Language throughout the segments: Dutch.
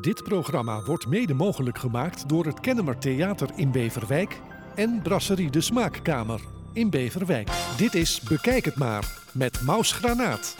Dit programma wordt mede mogelijk gemaakt door het Kennemer Theater in Beverwijk en Brasserie de Smaakkamer in Beverwijk. Dit is Bekijk het maar met Maus Granaat.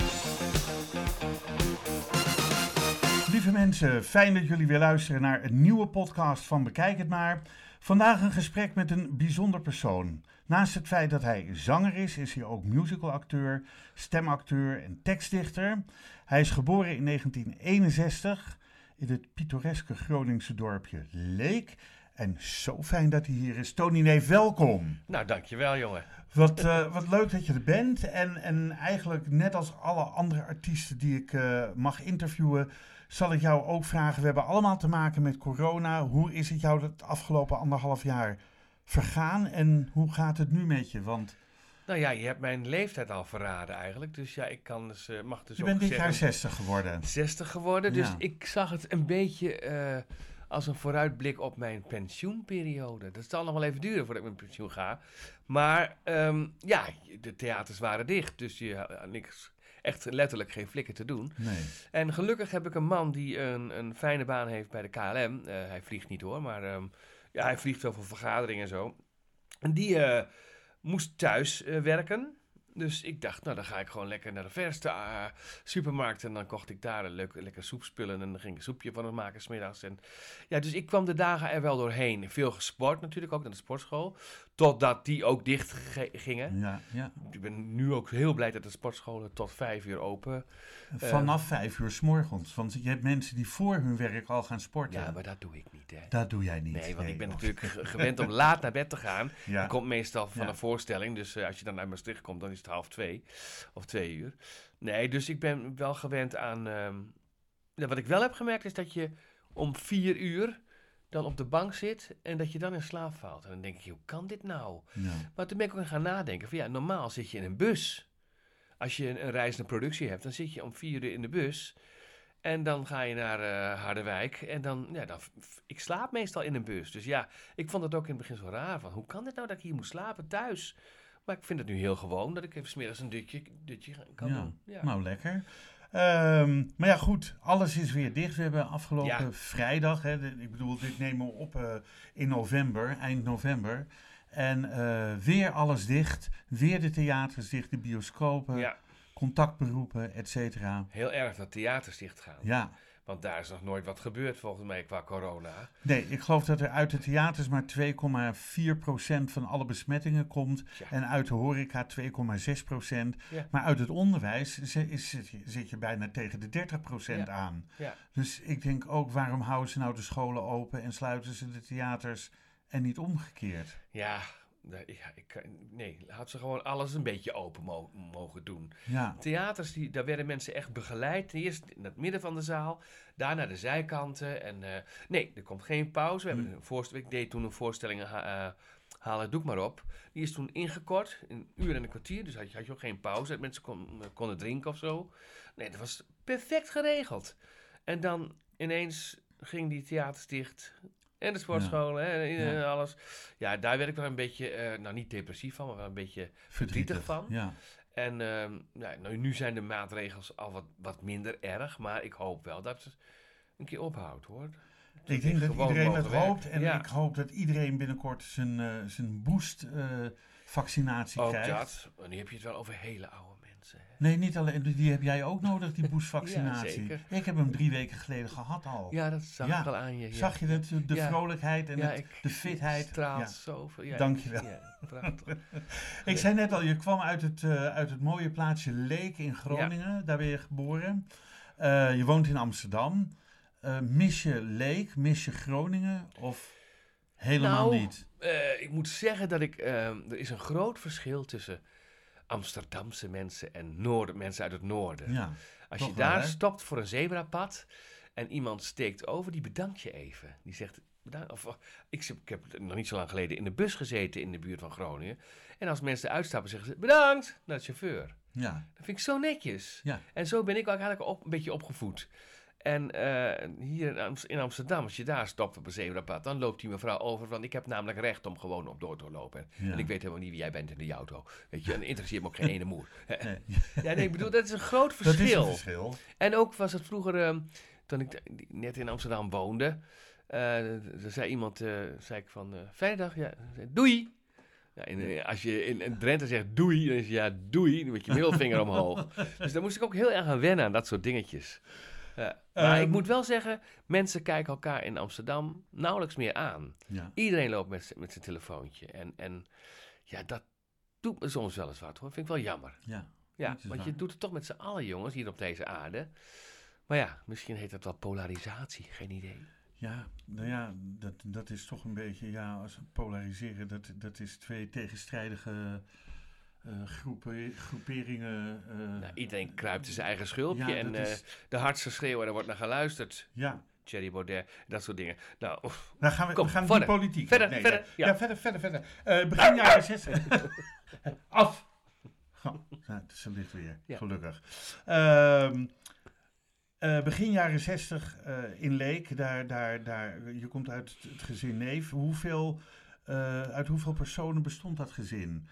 Lieve mensen, fijn dat jullie weer luisteren naar een nieuwe podcast van Bekijk het maar. Vandaag een gesprek met een bijzonder persoon. Naast het feit dat hij zanger is, is hij ook musicalacteur, stemacteur en tekstdichter. Hij is geboren in 1961 in het pittoreske Groningse dorpje Leek. En zo fijn dat hij hier is. Tony Neef, welkom. Nou, dankjewel jongen. Wat, uh, wat leuk dat je er bent. En, en eigenlijk net als alle andere artiesten die ik uh, mag interviewen, zal ik jou ook vragen. We hebben allemaal te maken met corona. Hoe is het jou het afgelopen anderhalf jaar vergaan? En hoe gaat het nu met je? Want... Nou ja, je hebt mijn leeftijd al verraden eigenlijk. Dus ja, ik kan dus, uh, mag dus je ook bent dit jaar 60 geworden. 60 geworden, dus Ja. ik zag het een beetje uh, als een vooruitblik op mijn pensioenperiode. Dat zal nog wel even duren voordat ik met pensioen ga. Maar um, ja, de theaters waren dicht, dus je had niks, echt letterlijk geen flikken te doen. Nee. En gelukkig heb ik een man die een, een fijne baan heeft bij de KLM. Uh, hij vliegt niet hoor, maar um, ja, hij vliegt wel voor vergaderingen en zo. En die moest thuis uh, werken. Dus ik dacht, nou dan ga ik gewoon lekker naar de verste uh, supermarkt. En dan kocht ik daar een leuk, lekker soepspullen. En dan ging ik een soepje van het maken smiddags. En ja, dus ik kwam de dagen er wel doorheen. Veel gesport natuurlijk, ook naar de sportschool. Totdat die ook dicht gingen. Ja, ja. Ik ben nu ook heel blij dat de sportscholen tot vijf uur open. Vanaf vijf uur s morgens. Want je hebt mensen die voor hun werk al gaan sporten. Ja, maar dat doe ik niet. Hè. Dat doe jij niet. Nee, want ik ben natuurlijk gewend om laat naar bed te gaan. Ja. Dat komt meestal van Ja. een voorstelling. Dus uh, als je dan uit Maastricht komt, dan is het half twee of twee uur. Nee, dus ik ben wel gewend aan. Um, ja, wat ik wel heb gemerkt is dat je om vier uur dan op de bank zit en dat je dan in slaap valt. En dan denk ik, hoe kan dit nou? Ja. Maar toen ben ik ook gaan nadenken van ja, normaal zit je in een bus. Als je een, een reis naar productie hebt, dan zit je om vier uur in de bus. En dan ga je naar uh, Harderwijk. En dan, ja, dan, ik slaap meestal in een bus. Dus ja, ik vond het ook in het begin zo raar. Van, hoe kan dit nou dat ik hier moet slapen thuis? Maar ik vind het nu heel gewoon dat ik even smiddags een dutje, dutje kan ja. doen. Ja. Nou, lekker. Um, maar ja, goed, alles is weer dicht. We hebben afgelopen Ja. vrijdag, hè, de- ik bedoel, dit nemen we op uh, in november, eind november. En uh, weer alles dicht. Weer de theaters dicht, de bioscopen, Ja, contactberoepen, et cetera. heel erg dat theaters dicht gaan. Ja, Want daar is nog nooit wat gebeurd volgens mij qua corona. nee, ik geloof dat er uit de theaters maar 2,4% van alle besmettingen komt. Ja. En uit de horeca 2,6%. Ja. Maar uit het onderwijs zit, je- bijna tegen de 30% Ja. aan. Dus ik denk ook, waarom houden ze nou de scholen open en sluiten ze de theaters en niet omgekeerd? Ja, ja, ik, kan- nee, had ze gewoon alles een beetje open mo- mogen doen. Ja, Theaters, die, daar werden mensen echt begeleid. Eerst in het midden van de zaal, daarna de zijkanten. En eh, nee, er komt geen pauze. We hebben een voorstelling, ik deed toen een voorstelling, eh, Haal het doek maar op. Die is toen ingekort, een uur en een kwartier. Dus had je, had je ook geen pauze. Dat mensen kon, konden drinken of zo. Nee, dat was perfect geregeld. En dan ineens ging die theaters dicht. En de sportscholen en Ja. alles. Ja, daar werd ik wel een beetje, eh, nou niet depressief van, maar wel een beetje verdrietig van. Ja, En ehm, ja, nou, nu zijn de maatregels al wat, wat minder erg, maar ik hoop wel dat het een keer ophoudt hoor. ik denk dat iedereen dat hoopt. En ik hoop dat iedereen binnenkort zijn, eh, zijn boost-vaccinatie Ook krijgt. dat. En nu heb je het wel over hele oude mensen. Hè? Nee, niet alleen. Die heb jij ook nodig, die Ja, boostvaccinatie. zeker. ik heb hem drie weken geleden gehad al. Ja, dat zag Ja. ik al aan je. Ja. Zag je het? De Ja. vrolijkheid en Ja, het, ik- de fitheid. straalt Ja. zoveel. Ja, Dankjewel. Ja. Ik zei net al, je kwam uit het, eh, uit het mooie plaatsje Leek in Groningen. Daar ben je geboren. Uh, je woont in Amsterdam. Uh, mis je Leek? Mis je Groningen? Of helemaal nou, niet? Ik moet zeggen dat ik... Er is een groot verschil tussen Amsterdamse mensen en noorden, mensen uit het noorden. Ja, Als je daar stopt voor een zebrapad en iemand steekt over, die bedankt je even. Die zegt, of, ik, ik heb nog niet zo lang geleden in de bus gezeten in de buurt van Groningen. En als mensen uitstappen, zeggen ze bedankt naar de chauffeur. ja, Dat vind ik zo netjes. ja. En zo ben ik ook eigenlijk op, een beetje opgevoed. En uh, hier in, Amst in Amsterdam, als je daar stopt op een zebrapad, dan loopt die mevrouw over. Want ik heb namelijk recht om gewoon op door te lopen. Ja. En ik weet helemaal niet wie jij bent in die auto. Weet je, en interesseert me ook geen ene moer. Nee. ja, nee, ik bedoel, dat is een groot Dat is verschil. een verschil. En ook was het vroeger, uh, toen ik net in Amsterdam woonde, eh, er zei iemand, eh, zei ik van, eh, fijne dag, ja, zei, doei. Ja, in, eh, als je in, in Drenthe zegt doei, dan is je ja, doei, dan met je middelvinger omhoog. Dus daar moest ik ook heel erg aan wennen, aan dat soort dingetjes. Ja. Maar ik Ehm. moet wel zeggen, mensen kijken elkaar in Amsterdam nauwelijks meer aan. Ja. Iedereen loopt met, met zijn telefoontje. En, en ja, dat doet me soms wel eens wat hoor. Vind ik wel jammer. ja. Ja, want je doet het toch met z'n allen jongens hier op deze aarde. Maar ja, misschien heet dat wel polarisatie. Geen idee. Ja, nou ja, dat, dat is toch een beetje, ja, als we polariseren, dat, dat is twee tegenstrijdige eh, groeperingen. eh, Nou, iedereen kruipt in zijn eigen schulpje. ja, en eh, is- de hardste schreeuwen, daar wordt naar geluisterd. ja, Thierry Baudet, dat soort dingen. Nou, dan gaan we, Kom, we gaan verder. politiek. Verder, nee, verder, Ja. ja. verder, verder, verder. Begin jaren 60. Af. Oh, nou, ze ligt weer, Ja. gelukkig. Ehm, eh, begin jaren 60 eh, in Leek, daar, daar, daar, je komt uit het gezin Neef. Hoeveel, uit hoeveel personen bestond dat gezin?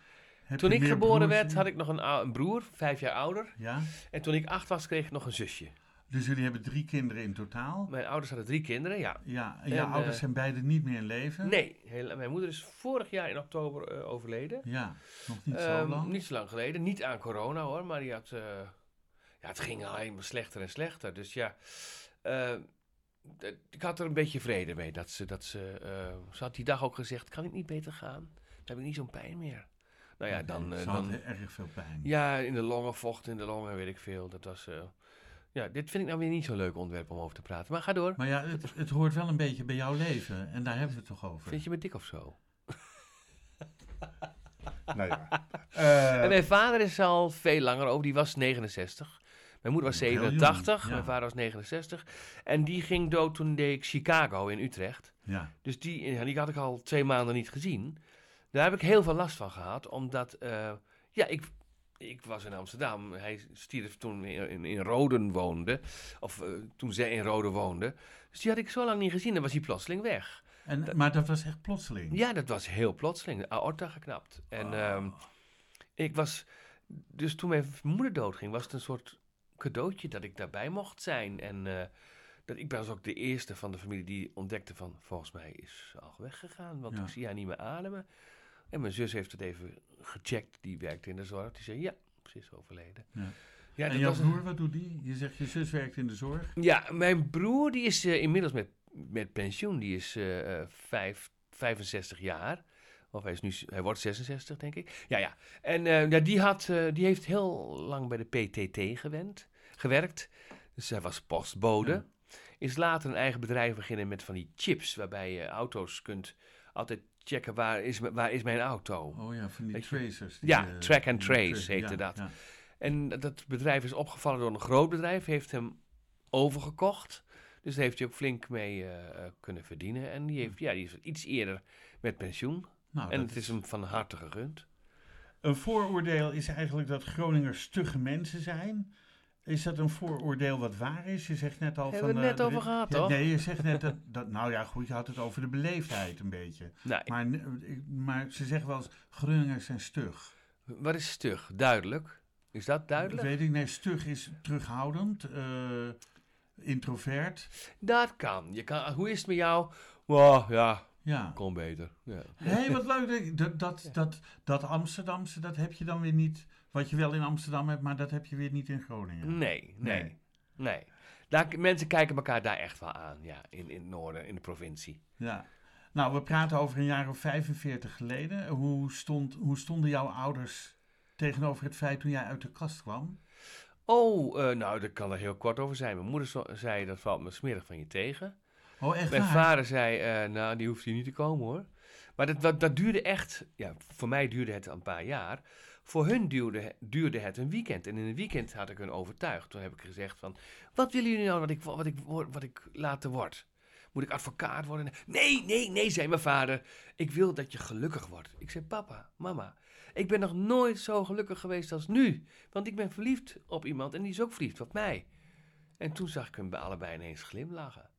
Heb toen ik geboren werd, had ik nog een, een broer, vijf jaar ouder. Ja, En toen ik acht was, kreeg ik nog een zusje. dus jullie hebben drie kinderen in totaal. Mijn ouders hadden drie kinderen, ja. Ja, en je En, ouders eh, zijn beide niet meer in leven? Nee, heel- mijn moeder is vorig jaar in oktober eh, overleden. Ja, nog niet zo Ehm, lang. Niet zo lang geleden. Niet aan corona hoor, maar die had. eh, ja, het ging alleen maar slechter en slechter. Dus ja. ik had er een beetje vrede mee. Dat ze, dat ze, ze had die dag ook gezegd: kan ik niet beter gaan? Dan heb ik niet zo'n pijn meer. Nou ja, dan. eh, Ze dan hadden erg veel pijn. ja, in de longen, vocht in de longen, weet ik veel. Dat was. eh, ja, dit vind ik nou weer niet zo'n leuk onderwerp om over te praten. Maar ga door. Maar ja, het, het hoort wel een beetje bij jouw leven. En daar hebben we het toch over. Vind je me dik of zo? Nou ja. Eh, En mijn vader is al veel langer over. Die was 69. Mijn moeder was Heel jong, 87. ja. Mijn vader was 69. En die ging dood toen deed ik Chicago in Utrecht. ja, Dus die, die had ik al twee maanden niet gezien. Daar heb ik heel veel last van gehad. Omdat, eh, ja, ik, ik was in Amsterdam. Hij stierf toen in, in, Roden woonde. Of eh, toen zij in Roden woonde. Dus die had ik zo lang niet gezien. Dan was hij plotseling weg. en, maar dat was echt plotseling. Ja, dat was heel plotseling. De aorta geknapt. En Oh. ehm, ik was... Dus toen mijn moeder doodging, was het een soort cadeautje dat ik daarbij mocht zijn. En eh, dat, ik was ook de eerste van de familie die ontdekte van... Volgens mij is ze al weggegaan, want Ja. ik zie haar niet meer ademen. En mijn zus heeft het even gecheckt. Die werkte in de zorg. Die zei, ja, ze is overleden. Ja. Ja, en jouw een- broer, wat doet die? Je zegt je zus werkt in de zorg. ja, mijn broer die is eh, inmiddels met, met pensioen. Die is eh, eh, vijf, 65 jaar. Of hij, is nu, hij wordt 66, denk ik. Ja, ja. En ja, die, had, die heeft heel lang bij de PTT gewend, gewerkt. Dus hij was postbode. Ja. Is later een eigen bedrijf beginnen met van die chips. Waarbij je auto's kunt altijd checken waar is, waar is mijn auto. Oh ja, van die Weet tracers. die, Ja, eh, track and trace heette ja, dat. ja. En dat bedrijf is opgevallen door een groot bedrijf, heeft hem overgekocht. Dus daar heeft hij ook flink mee eh, eh, kunnen verdienen. En die, heeft, ja, die is iets eerder met pensioen. Nou, en het is hem van harte gegund. Een vooroordeel is eigenlijk dat Groningers stugge mensen zijn. Is dat een vooroordeel wat waar is? Je zegt net al Hebben van... we het net eh, over gehad, Ja, toch? Nee, je zegt net dat, dat... Nou ja, goed, je had het over de beleefdheid een beetje. Nee, Maar, ik- maar ze zeggen wel eens, Groningers zijn stug. wat is stug? Duidelijk. Is dat duidelijk? Weet ik, nee, stug is terughoudend, eh, introvert. Dat kan. Je kan. Hoe is het met jou? Wow, ja, Ja. kon beter. Ja. Hé, hey, wat leuk. Dat, dat, dat, dat Amsterdamse, dat heb je dan weer niet... Wat je wel in Amsterdam hebt, maar dat heb je weer niet in Groningen. Nee, nee, Nee. nee. Daar, mensen kijken elkaar daar echt wel aan, ja, in, in het noorden, in de provincie. Ja. Nou, we praten over een jaar of 45 geleden. Hoe, stond, hoe stonden jouw ouders tegenover het feit toen jij uit de kast kwam? Oh, eh, nou, daar kan er heel kort over zijn. Mijn moeder zo- zei, dat valt me smerig van je tegen. Oh, echt Mijn waar? vader zei, eh, nou, die hoeft hier niet te komen hoor. Maar dat, dat, dat duurde echt, ja, voor mij duurde het een paar jaar. Voor hun duurde, duurde het een weekend. En in een weekend had ik hun overtuigd. Toen heb ik gezegd van, wat willen jullie nou wat ik, wat ik, wat ik later word? Moet ik advocaat worden? Nee, nee, nee, zei mijn vader. Ik wil dat je gelukkig wordt. Ik zei, papa, mama, ik ben nog nooit zo gelukkig geweest als nu. Want ik ben verliefd op iemand en die is ook verliefd op mij. En toen zag ik bij allebei ineens glimlachen.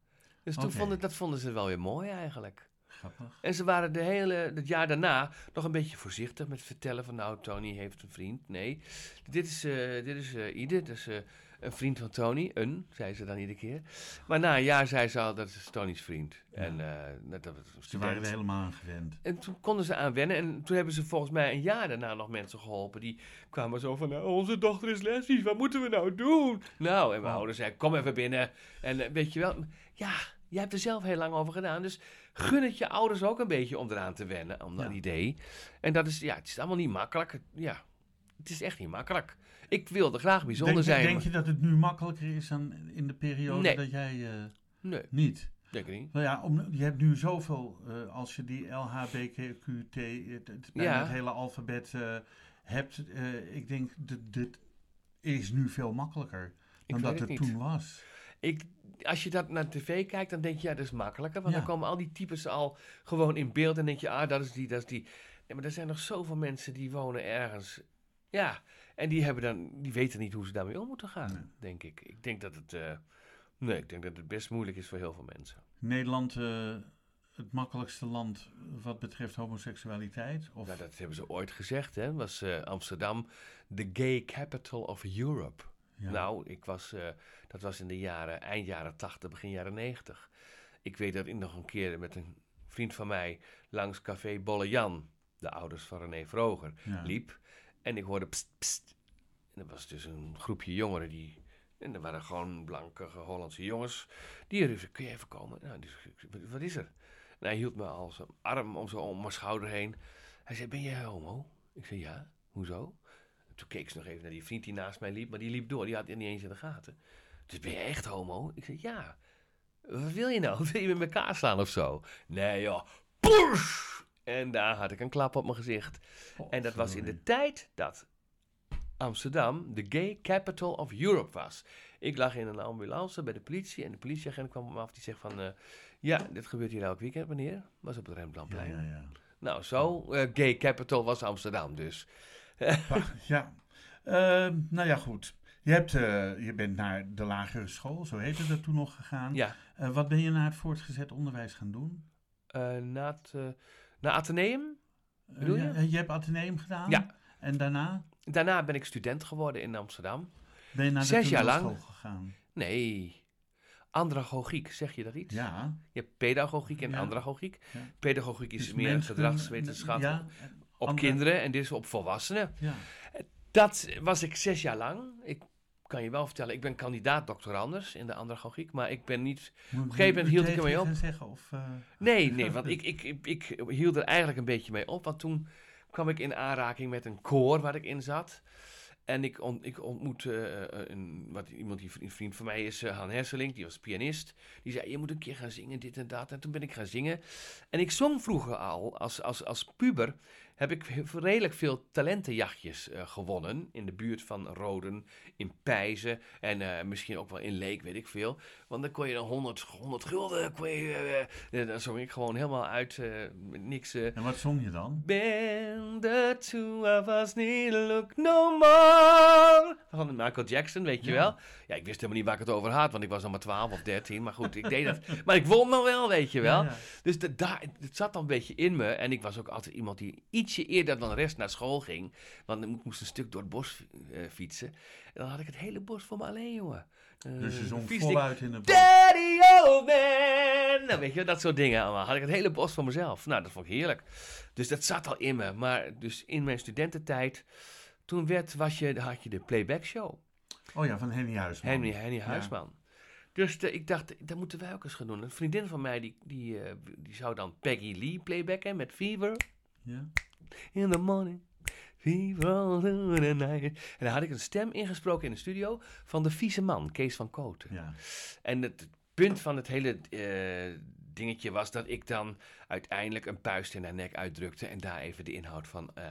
Dus toen vonden, dat vonden ze wel weer mooi eigenlijk. Grappig. En ze waren de hele, het jaar daarna nog een beetje voorzichtig met vertellen van nou, Tony heeft een vriend. Nee, dit is, eh dit is eh Ide, dus, eh, Een vriend van Tony, een, zei ze dan iedere keer. Maar na een jaar zei ze al, dat is Tony's vriend. En uh, dat, dat Ze waren er helemaal aan gewend. En toen konden ze aan wennen. En toen hebben ze volgens mij een jaar daarna nog mensen geholpen. Die kwamen zo van, nou, onze dochter is lesbisch, wat moeten we nou doen? Nou, en mijn Oh. ouders zeiden, kom even binnen. En weet je wel, ja, jij hebt er zelf heel lang over gedaan. Dus gun het je ouders ook een beetje om eraan te wennen, om dat Ja. idee. En dat is, ja, het is allemaal niet makkelijk. Ja, het is echt niet makkelijk. Ik wilde graag bijzonder Denk, je- zijn. denk maar- je dat het nu makkelijker is dan in de periode Nee. dat jij eh, Nee, niet? denk ik niet. Nou ja, om, je hebt nu zoveel, eh, als je die LHBTQT, het, het, Ja. het hele alfabet eh, hebt. ik denk, dit, dit is nu veel makkelijker dan dat het het toen was. Ik, als je dat naar tv kijkt, dan denk je, ja, dat is makkelijker. Want Ja. dan komen al die types al gewoon in beeld. En denk je, ah, dat is die, dat is die. Nee, maar er zijn nog zoveel mensen die wonen ergens. Ja, en die, hebben dan, die weten niet hoe ze daarmee om moeten gaan, Nee. denk ik. Ik denk dat het... eh, nee, ik denk dat het best moeilijk is voor heel veel mensen. Nederland eh, het makkelijkste land wat betreft homoseksualiteit? Of, Nou, dat hebben ze ooit gezegd, hè. Was eh, Amsterdam the gay capital of Europe. Ja. Nou, ik was, eh, dat was in de jaren, eind jaren 80, begin jaren 90. Ik weet dat ik nog een keer met een vriend van mij langs café Bolle Jan, de ouders van René Vroger, ja. liep. En ik hoorde pst, pst. En dat was dus een groepje jongeren die... En er waren gewoon blanke Hollandse jongens. Die riepen, kun je even komen? Nou, dus, wat is er? En hij hield me al zijn arm om, zo om mijn schouder heen. Hij zei, ben jij homo? Ik zei, ja. Hoezo? En toen keek ze nog even naar die vriend die naast mij liep. Maar die liep door, die had het niet eens in de gaten. Dus ben je echt homo? Ik zei, ja. Wat wil je nou? Wil je met elkaar slaan of zo? Nee joh. Poes! En daar had ik een klap op mijn gezicht. En dat was in de tijd dat Amsterdam de gay capital of Europe was. Ik lag in een ambulance bij de politie en de politieagent kwam op me af. Die zegt van, eh, ja, dit gebeurt hier elk weekend, meneer. Was op het Ja, Rembrandtplein. ja, ja. Nou, zo, eh, gay capital was Amsterdam dus. Ja. Ehm, nou ja, goed. Je, hebt, eh, je bent naar de lagere school, zo heette dat toen nog gegaan. Ja, Eh, wat ben je na het voortgezet onderwijs gaan doen? eh, na het eh, na Atheneum. Bedoel je? je hebt ateneum gedaan? Ja. En daarna Daarna ben ik student geworden in Amsterdam. ben je naar de Zes jaar lang. toneelschool gegaan? Nee, andragogiek, zeg je dat iets? Ja. Je hebt pedagogiek en Ja. andragogiek. Ja. Pedagogiek is Dus meer gedragswetenschap Ja, op andere- kinderen en dit is op volwassenen. ja. Dat was ik zes jaar lang. Ik kan je wel vertellen, ik ben kandidaat doctorandus in de andragogiek, maar ik ben niet... Moet een gegeven moment hield ik ermee op. Gaan zeggen, of, eh, Nee, nee, want ik, ik, ik, ik hield er eigenlijk een beetje mee op, want toen kwam ik in aanraking met een koor waar ik in zat. En ik, ont, ik ontmoette eh, een, wat, iemand die een vriend van mij is, eh, Han Hesselink, die was pianist. Die zei, je moet een keer gaan zingen, dit en dat. En toen ben ik gaan zingen. En ik zong vroeger al, als, als, als puber, heb ik redelijk veel talentenjachtjes eh, gewonnen. In de buurt van Roden, in Pijzen en eh, misschien ook wel in Leek, weet ik veel. Want dan kon je dan 100, 100 gulden, kon je, eh, eh, dan zong ik gewoon helemaal uit, met niks... En wat zong je dan? Been the two of us need look no more. Van Michael Jackson, weet je Ja. wel. Ja, ik wist helemaal niet waar ik het over had, want ik was nog maar 12 of 13. Maar goed, ik deed dat. Maar ik won nog wel, weet je wel. Ja, ja. Dus de, daar, het zat dan een beetje in me. En ik was ook altijd iemand die ietsje eerder dan de rest naar school ging. Want ik moest een stuk door het bos fietsen. En dan had ik het hele bos voor me alleen, jongen. Eh, Dus je zong voluit in de bos. Daddy old man. Nou, weet je, dat soort dingen allemaal. Had ik het hele bos voor mezelf. Nou, dat vond ik heerlijk. Dus dat zat al in me. Maar dus in mijn studententijd, toen werd, was je, had je de playback show. Oh ja, van Henny Huisman. Henny, Henny Huisman. Dus de- ik dacht, dat moeten wij ook eens gaan doen. Een vriendin van mij, die, die, eh, die zou dan Peggy Lee playbacken met Fever. Ja. In the morning, the night. En dan had ik een stem ingesproken in de studio van de vieze man, Kees van Kooten. ja. En het punt van het hele eh, dingetje was dat ik dan uiteindelijk een puist in haar nek uitdrukte en daar even de inhoud van. eh,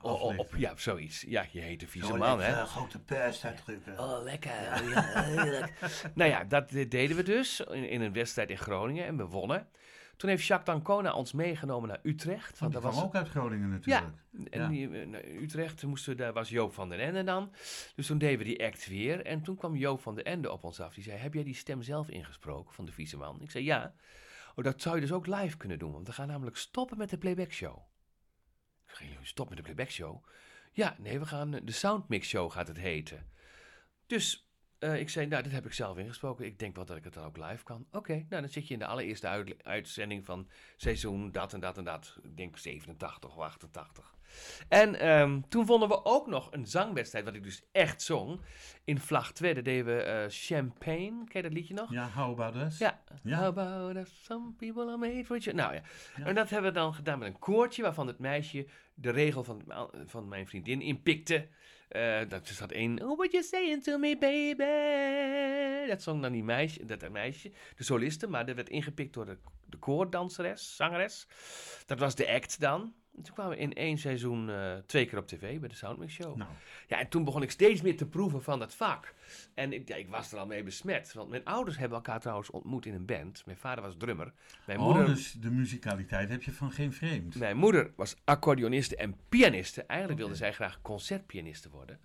oh, oh, op, ja, zoiets. Ja, je heet de vieze man, hè? Een grote pest uitdrukken. Oh, lekker. Ja, nou ja, dat eh, deden we dus in, in een wedstrijd in Groningen en we wonnen. Toen heeft Jacques Dancona ons meegenomen naar Utrecht. Want die dat kwam ook uit Groningen natuurlijk. en Ja. die, eh, Utrecht moesten daar was Joop van den Ende dan. Dus toen deden we die act weer. En toen kwam Joop van den Ende op ons af. Die zei, heb jij die stem zelf ingesproken van de vieze man? Ik zei, ja. Oh, dat zou je dus ook live kunnen doen. Want we gaan namelijk stoppen met de playback show. Ik zei, "Jullie stoppen met de playback show? Ja, nee, we gaan, de Soundmix Show gaat het heten. Dus eh, ik zei, nou, dat heb ik zelf ingesproken. Ik denk wel dat ik het dan ook live kan. Oké, nou, dan zit je in de allereerste uit- uitzending van seizoen dat en dat en dat. Ik denk 87 of 88. En ehm, toen vonden we ook nog een zangwedstrijd, wat ik dus echt zong. In Vlag 2, daar deden we eh, Champagne. Ken je dat liedje nog? Ja, how about us? Ja. Ja. How about us? Some people are made for other. Nou ja. Ja. En dat hebben we dan gedaan met een koortje waarvan het meisje de regel van, van mijn vriendin inpikte. Eh dat is dat één. Oh, what you saying to me, baby? Dat zong dan die meisje, dat meisje, de soliste, maar dat werd ingepikt door de, de koordanseres, zangeres. Dat was de act dan. En toen kwamen we in één seizoen eh, twee keer op tv bij de Soundmix Show. Nou, Ja, en toen begon ik steeds meer te proeven van dat vak. En ik, ja, ik was er al mee besmet. Want mijn ouders hebben elkaar trouwens ontmoet in een band. Mijn vader was drummer. Mijn, oh, moeder, dus de muzikaliteit heb je van geen vreemd. mijn moeder was accordeoniste en pianiste. Eigenlijk wilde Oké. zij graag concertpianiste worden.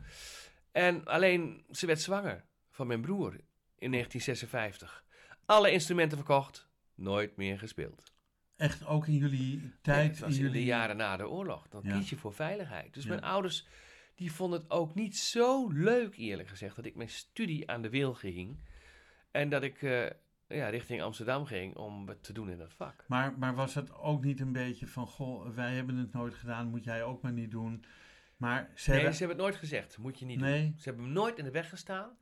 En alleen, ze werd zwanger van mijn broer in 1956. Alle instrumenten verkocht, nooit meer gespeeld. Echt ook in jullie tijd, in in jullie de jaren na de oorlog. Dan Ja. kies je voor veiligheid. Dus Ja. mijn ouders die vonden het ook niet zo leuk, eerlijk gezegd, dat ik mijn studie aan de wil ging. En dat ik eh, ja, richting Amsterdam ging om het te doen in dat vak. Maar, maar was het ook niet een beetje van, goh, wij hebben het nooit gedaan, moet jij ook maar niet doen. Maar ze Nee, hebben... ze hebben het nooit gezegd. Moet je niet doen. Nee, Ze hebben me nooit in de weg gestaan.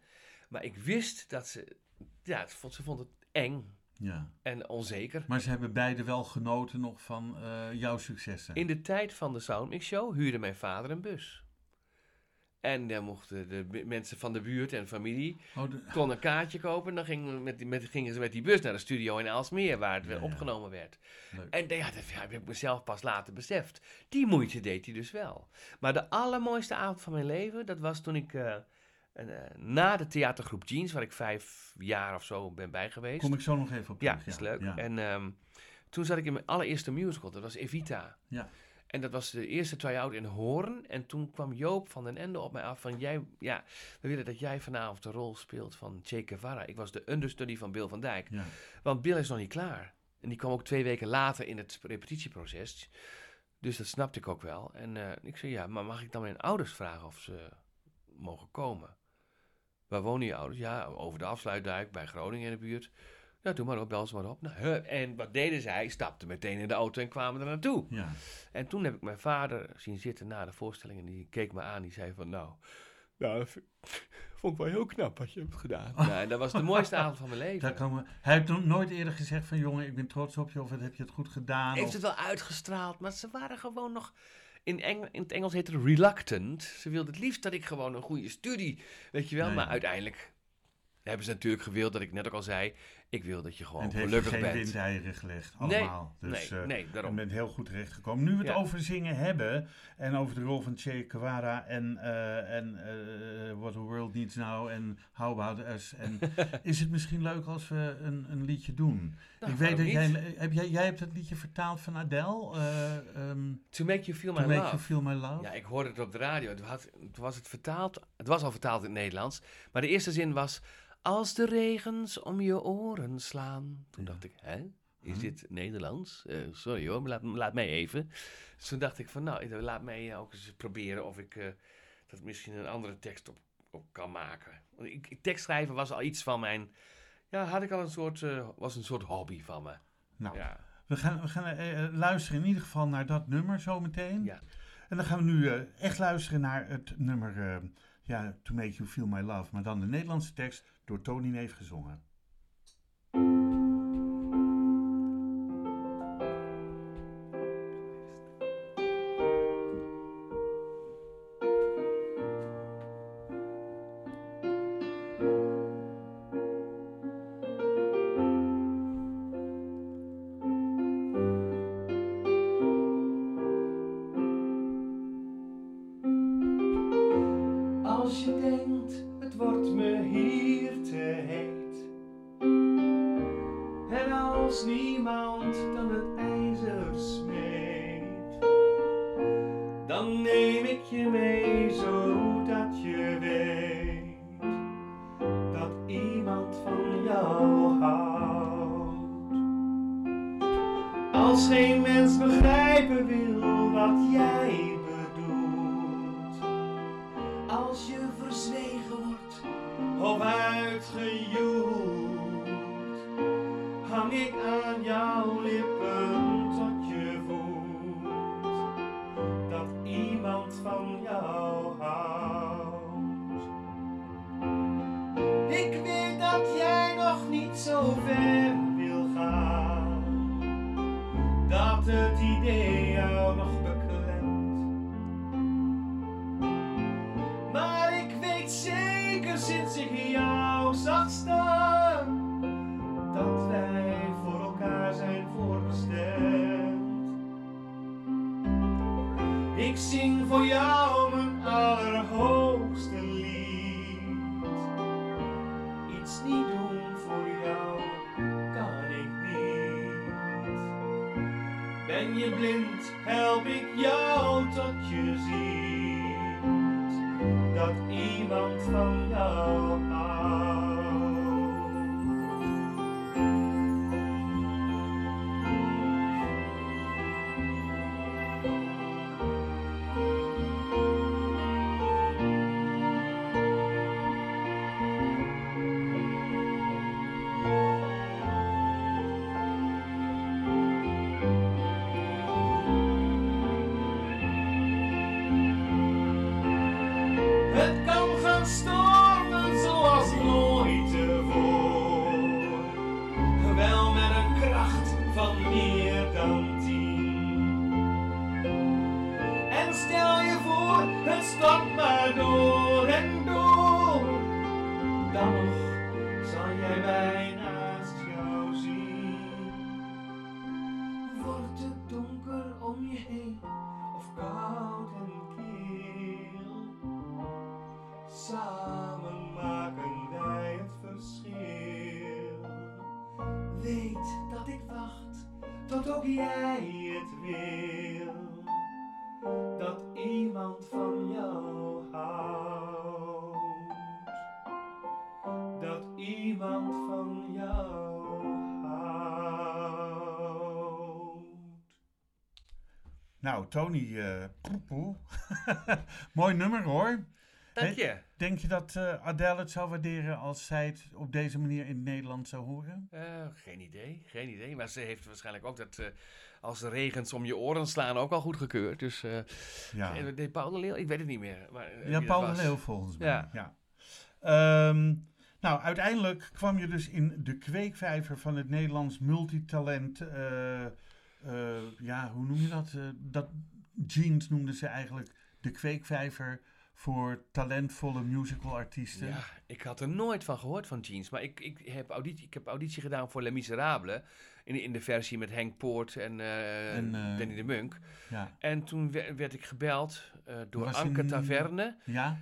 Maar ik wist dat ze... Ja, het vond- ze vonden het eng ja. en onzeker. Maar ze hebben beide wel genoten nog van eh, jouw successen. In de tijd van de Soundmix Show huurde mijn vader een bus. En dan mochten de mensen van de buurt en familie Oh, de- kon een kaartje kopen. En dan gingen, met, met, gingen ze met die bus naar de studio in Aalsmeer, waar het weer Ja, opgenomen werd. leuk. En ja, dat heb ik mezelf pas later beseft. Die moeite deed hij dus wel. Maar de allermooiste avond van mijn leven, dat was toen ik eh, na de theatergroep Jeans, waar ik vijf jaar of zo ben bij geweest. Kom ik zo nog even op Ja, terug. is leuk. Ja. En ehm, toen zat ik in mijn allereerste musical, dat was Evita. Ja. En dat was de eerste try-out in Hoorn. En toen kwam Joop van den Ende op mij af van... Jij, ja, we willen dat jij vanavond de rol speelt van Che Guevara. Ik was de understudy van Bill van Dijk. Ja. Want Bill is nog niet klaar. En die kwam ook twee weken later in het repetitieproces. Dus dat snapte ik ook wel. En eh, ik zei, ja, maar mag ik dan mijn ouders vragen of ze mogen komen? Waar wonen je ouders? Ja, over de afsluitdijk bij Groningen in de buurt. Ja, doe maar op, bel ze maar op. Nou, en wat deden zij? Stapten meteen in de auto en kwamen er naartoe. ja. En toen heb ik mijn vader zien zitten na de voorstelling en die keek me aan. Die zei van, nou, nou vond ik wel heel knap wat je hebt gedaan. Nou, en dat was de mooiste avond van mijn leven. Daar komen, hij heeft nog nooit eerder gezegd van, jongen, ik ben trots op je, of heb je het goed gedaan? heeft of- het wel uitgestraald, maar ze waren gewoon nog... In, Eng- in het Engels heet het reluctant. Ze wilden het liefst dat ik gewoon een goede studie, weet je wel. Nee. Maar uiteindelijk hebben ze natuurlijk gewild, dat ik net ook al zei... Ik wil dat je en gewoon het heeft gelukkig geen bent. windeieren gelegd, Nee, allemaal. dus, nee, eh, nee, Je bent heel goed terechtgekomen. Nu we het Ja. over zingen hebben en over de rol van Che Guevara en, eh, en eh, What the World Needs Now en How About Us. En is het misschien leuk als we een, een liedje doen? Nou, ik weet dat jij, heb jij, jij hebt het liedje vertaald van Adele, To make you feel my To Make love. You Feel My Love. Ja, ik hoorde het op de radio. Het, had, het was het vertaald. Het was al vertaald in het Nederlands. Maar de eerste zin was. Als de regens om je oren slaan. Toen dacht ik, hè? Is Huh? dit Nederlands? Eh, sorry hoor, maar laat, laat mij even. Dus toen dacht ik van, nou, laat mij ook eens proberen of ik eh, dat misschien een andere tekst op, op kan maken. Ik- tekstschrijven was al iets van mijn, ja, had ik al een soort, eh, was een soort hobby van me. Nou, Ja, we gaan, we gaan eh, eh, luisteren in ieder geval naar dat nummer zometeen. ja. En dan gaan we nu eh, echt luisteren naar het nummer ja, To Make You Feel My Love. Maar dan de Nederlandse tekst door Tony Neef gezongen. Sinds ik jou zag staan, dat wij voor elkaar zijn voorbestemd. Ik zing voor jou mijn allerhoogste lied. Iets niet doen voor jou kan ik niet. Ben je blind, help ik jou Nou, Tony, poepoe. mooi nummer hoor. Dank je. Denk je dat eh, Adele het zou waarderen als zij het op deze manier in Nederland zou horen? Eh, geen idee, geen idee. Maar ze heeft waarschijnlijk ook dat als de regens om je oren slaan ook al goed gekeurd. Dus Ja, deed Paul de Leeuw? Ik weet het niet meer. Maar, ja Paul de. Leeuw volgens mij. Ja. Ja. Ehm, nou, uiteindelijk kwam je dus in de kweekvijver van het Nederlands multitalent. Eh, ja, hoe noem je dat? Eh, dat Jeans noemden ze eigenlijk de kweekvijver voor talentvolle musicalartiesten. Ja, ik had er nooit van gehoord van Jeans. Maar ik, ik, heb, auditie, ik heb auditie gedaan voor Les Miserables. In, in de versie met Henk Poort en, En, eh, Danny de Munk. Ja. En toen werd, ik gebeld eh, door Was Anke in- Taverne. Ja?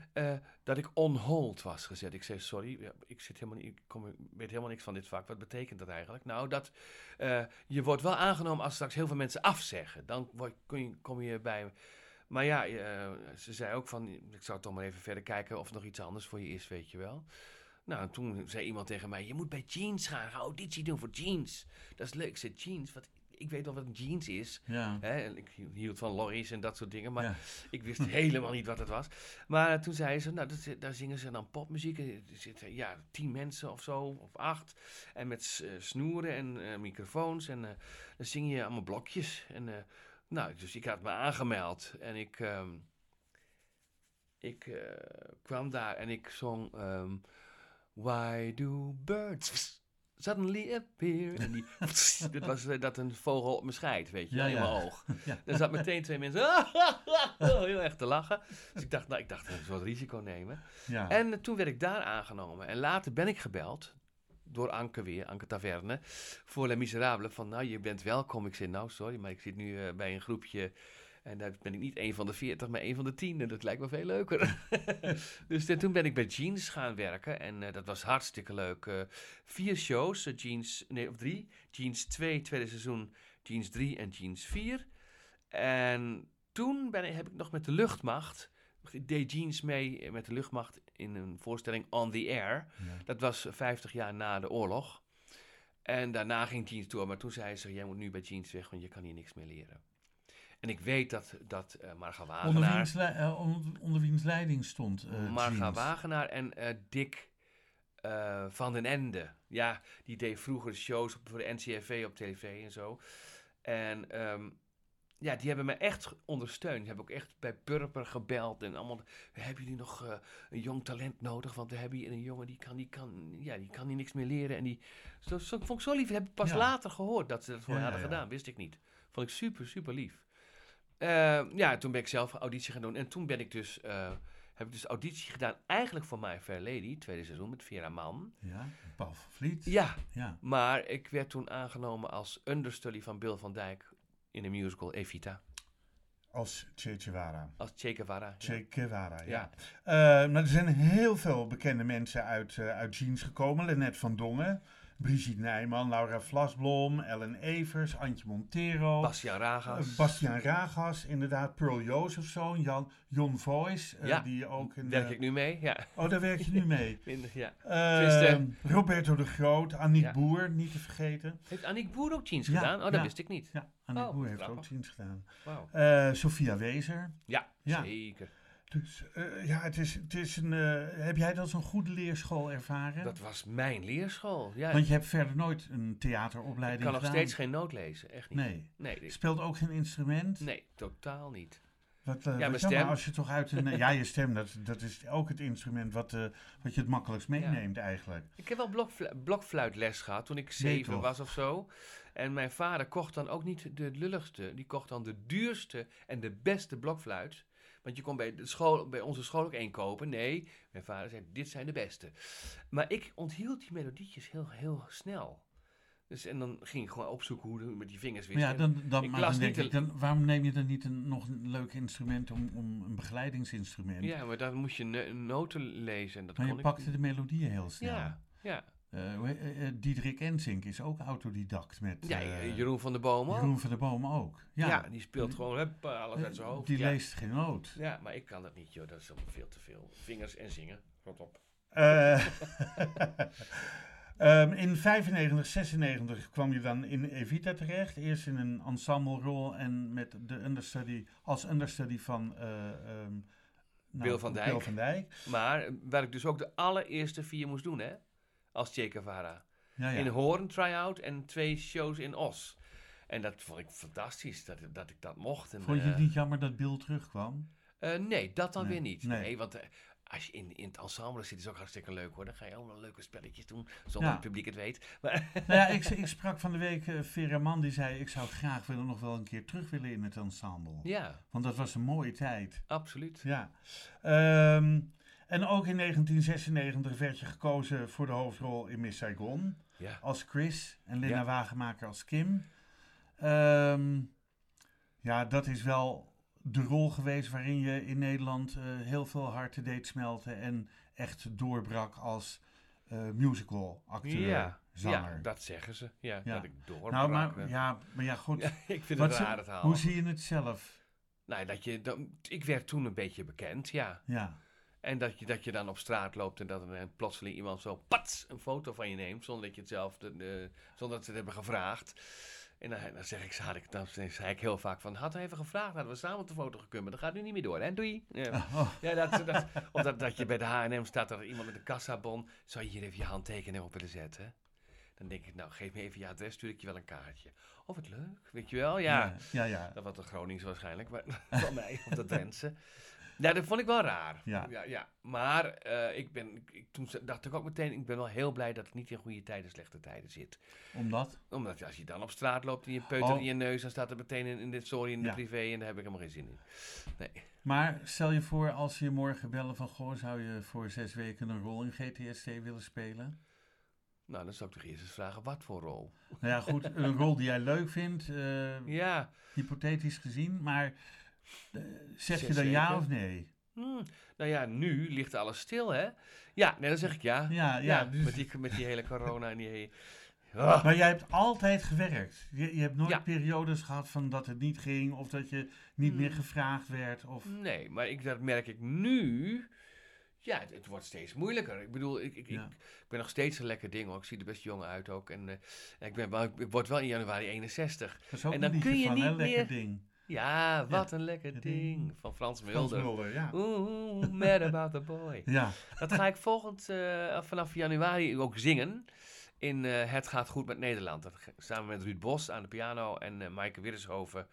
dat ik on hold was gezet. Ik zei, sorry, ik, zit helemaal niet, ik kom, weet helemaal niks van dit vak. Wat betekent dat eigenlijk? Nou, dat je wordt wel aangenomen als straks heel veel mensen afzeggen. Dan word, kun je, kom je bij... Maar ja, ze zei ook van, ik zou toch maar even verder kijken of er nog iets anders voor je is, weet je wel. Nou, en toen zei iemand tegen mij, je moet bij Jeans gaan, ga auditie doen voor Jeans. Dat is leuk, ik zei Jeans, wat, ik weet wel wat een Jeans is. Ja. Hè, en ik hield van lorries en dat soort dingen, maar Ja. ik wist helemaal niet wat het was. Maar toen zei ze, nou, dat, daar zingen ze dan popmuziek. En Er zitten ja, tien mensen of zo, of acht. En met eh, snoeren en eh, microfoons. En eh, dan zing je allemaal blokjes. En, nou, dus ik had me aangemeld. En ik, ehm, ik kwam daar en ik zong... ehm, Why do birds suddenly appear? En die, dit was eh, dat een vogel op mijn scheid, weet je, Ja, in ja. mijn oog. Ja. Er zat meteen twee mensen heel erg te lachen. Dus ik dacht, nou, ik dacht, ik het risico nemen. Ja. En eh, toen werd ik daar aangenomen. En later ben ik gebeld door Anke weer, Anke Taverne, voor Les Miserables. Van, nou, je bent welkom. Ik zei, nou, sorry, maar ik zit nu eh, bij een groepje... En daar ben ik niet één van de veertig, maar één van de tien. En dat lijkt me veel leuker. dus eh, toen ben ik bij Jeans gaan werken. En eh, dat was hartstikke leuk. Eh, vier shows, Jeans, nee, of drie. Jeans 2, tweede seizoen, Jeans 3 en Jeans 4. En toen ben ik, heb ik nog met de luchtmacht... Ik deed Jeans mee met de luchtmacht in een voorstelling On the Air. Ja. Dat was 50 jaar na de oorlog. En daarna ging Jeans door. Maar toen zei ze, jij moet nu bij Jeans weg, want je kan hier niks meer leren. En ik weet dat, dat eh Marga Onder Wagenaar... wiens, eh, onder, onder wiens leiding stond eh Marga? Wagenaar en eh, Dick eh, Van den Ende. Ja, die deed vroeger shows voor de NCRV op tv en zo. En ehm, ja, die hebben me echt ondersteund. Die hebben ook echt bij Purper gebeld en allemaal. Hebben jullie nog eh, een jong talent nodig? Want we hebben hier een jongen die kan, die kan, ja, die kan hier niks meer leren. En die, zo, zo, vond ik zo lief. Heb ik pas Ja. later gehoord dat ze dat voor ja, hadden ja. gedaan. Wist ik niet. Vond ik super, super lief. Eh, ja, toen ben ik zelf auditie gaan doen. En toen ben ik dus, eh, heb ik dus auditie gedaan. Eigenlijk voor My Fair Lady, tweede seizoen met Vera Mann. Ja, Paul van Vliet. Ja, Ja. maar ik werd toen aangenomen als understudy van Bill van Dijk in de musical Evita. Als Che Guevara. Als Che Guevara. ja. Che Guevara, ja. Ja. Eh, maar er zijn heel veel bekende mensen uit, uit jeans gekomen. Lennart van Dongen, Brigitte Nijman, Laura Vlasblom, Ellen Evers, Antje Montero. Bastiaan Ragas. eh, Bastiaan Ragas, inderdaad. Pearl Jozefzoon, Jan, Jon Voice, Ja, die ook in... Werk eh, ik nu mee? Ja. Oh, daar werk je nu mee. In- ja. Eh, Tenminste- Roberto de Groot, Aniek Ja. Boer, niet te vergeten. Heeft Aniek Boer ook jeans Ja, gedaan? Oh, dat ja. wist ik niet. Ja, Aniek Oh, Boer heeft grappig. ook jeans gedaan. Eh Sophia Wezer. Ja, Ja. zeker. Dus eh, ja, het is, het is een. eh, heb jij dat zo'n goede leerschool ervaren? Dat was mijn leerschool. Ja, Want je hebt verder nooit een ik theateropleiding kan nog gedaan. steeds geen noot lezen. Echt niet. Nee. Nee, dit- speelt ook geen instrument. nee totaal niet. Wat, eh, Ja, wat mijn jammer, stem. als je toch uit een. ja, je stem, dat, dat is ook het instrument wat, wat je het makkelijkst meeneemt eigenlijk. Ik heb wel blokflu blokfluitles gehad toen ik zeven was of zo. En mijn vader kocht dan ook niet de lulligste. Die kocht dan de duurste en de beste blokfluit. Want je kon bij, de school, bij onze school ook één kopen. Nee, mijn vader zei, dit zijn de beste. Maar ik onthield die melodietjes heel, heel snel. Dus, en dan ging ik gewoon opzoeken hoe het met die vingers wist. Maar ja, dan, dan, ik maar dan denk ik, dan, waarom neem je dan niet een, nog een leuk instrument om, om een begeleidingsinstrument? ja, maar dan moest je noten lezen. En dat maar je ik pakte de melodieën heel snel. Ja, ja. Eh, Diederik Enzink is ook autodidact met ja Jeroen van der Boom ook. Jeroen van der Boom ook. Ja, Ja, die speelt gewoon hup, alles uit zijn hoofd. Die ja. leest geen noot. Ja, maar ik kan dat niet, joh. Dat is allemaal veel te veel. Vingers en zingen. Rot op. Eh, ehm, in 95, 96 kwam je dan in Evita terecht. Eerst in een ensemblerol en met de understudy, als understudy van nou, Bill van Dijk. Bill van Dijk. Maar waar ik dus ook de allereerste vier moest doen, hè? Als Che Guevara. Ja, ja. In Hoorn try-out en twee shows in Os. En dat vond ik fantastisch, dat, dat ik dat mocht. En, Vond je het eh, niet jammer dat Bill terugkwam? eh, nee, dat dan Nee, weer niet. nee. Nee, want eh, als je in, in het ensemble zit, is het ook hartstikke leuk hoor. Dan ga je allemaal leuke spelletjes doen, zonder Ja. dat het publiek het weet. Maar, nou ja, ik, ik sprak van de week Vera Mann, die zei... ik zou graag willen, nog wel een keer terug willen in het ensemble. ja, Want dat was een mooie tijd. absoluut. Ja. Ehm, en ook in 1996 werd je gekozen voor de hoofdrol in Miss Saigon. Ja. Als Chris en Lena Ja. Wagenmaker als Kim. Ehm, ja, dat is wel de rol geweest waarin je in Nederland eh, heel veel harten deed smelten. En echt doorbrak als eh musical acteur, Ja, zanger. ja, dat zeggen ze. Ja, Ja. dat ik doorbrak. nou, maar eh. ja, maar ja, goed. Ja, ik vind het raar het haal. hoe zie je het zelf? Nou, dat je, ik werd toen een beetje bekend, ja. Ja, En dat je, dat je dan op straat loopt en dat er plotseling iemand zo pats een foto van je neemt. Zonder dat je het zelf, de, de- zonder dat ze het hebben gevraagd. En dan, dan zeg ik, had ik, dan zei ik heel vaak van, had hij even gevraagd, hadden we samen op de foto gekund. Maar dat gaat nu niet meer door, hè? Doei. Ja, Oh, ja dat, dat, of dat, dat je bij de H&M staat, dat er iemand met een kassabon, zou je hier even je handtekening op willen zetten? Dan denk ik, nou, geef me even je adres, stuur ik je wel een kaartje. Oh, wat leuk, weet je wel? Ja, ja, ja. ja. dat was de Gronings waarschijnlijk, maar van mij, of de Drentse. Ja, dat vond ik wel raar. Ja. ja, ja. Maar eh, ik ben, ik, toen dacht ik ook meteen, ik ben wel heel blij dat ik niet in goede tijden, slechte tijden zit. Omdat? Omdat als je dan op straat loopt en je peuter Oh. in je neus, dan staat er meteen in, in de sorry in de Ja. privé en daar heb ik helemaal geen zin in. Nee. Maar stel je voor, als ze je morgen bellen van... Goh, zou je voor zes weken een rol in GTSD willen spelen? Nou, dan zou ik toch eerst eens vragen, wat voor rol? Nou ja, goed, een rol die jij leuk vindt, eh, Ja, hypothetisch gezien. Maar zeg je dan ja of nee? hm, nou ja, nu ligt alles stil, hè? Ja, nee, dan zeg ik ja. Ja, ja. Ja, dus- met, die, met die hele corona en die hele... Ah. Maar jij hebt altijd gewerkt. Je, je hebt nooit Ja. periodes gehad van dat het niet ging... of dat je niet meer Hmm. gevraagd werd. Of... Nee, maar ik, dat merk ik nu. Ja, het, het wordt steeds moeilijker. Ik bedoel, ik, ik, Ja. ik, ik ben nog steeds een lekker ding hoor. Ik zie er best jong uit ook. En eh, ik, ben ik word wel in januari 61. Dat is ook En dan kun je van, hè? niet Lekker meer- ding. Ja, wat een lekker ding. Van Frans Frans Mulder. Ja. Oeh, mad about the boy. Ja, Dat ga ik volgend, eh, vanaf januari ook zingen. In eh, Het gaat goed met Nederland. Dat samen met Ruud Bos aan de piano en eh Maaike Widdershoven.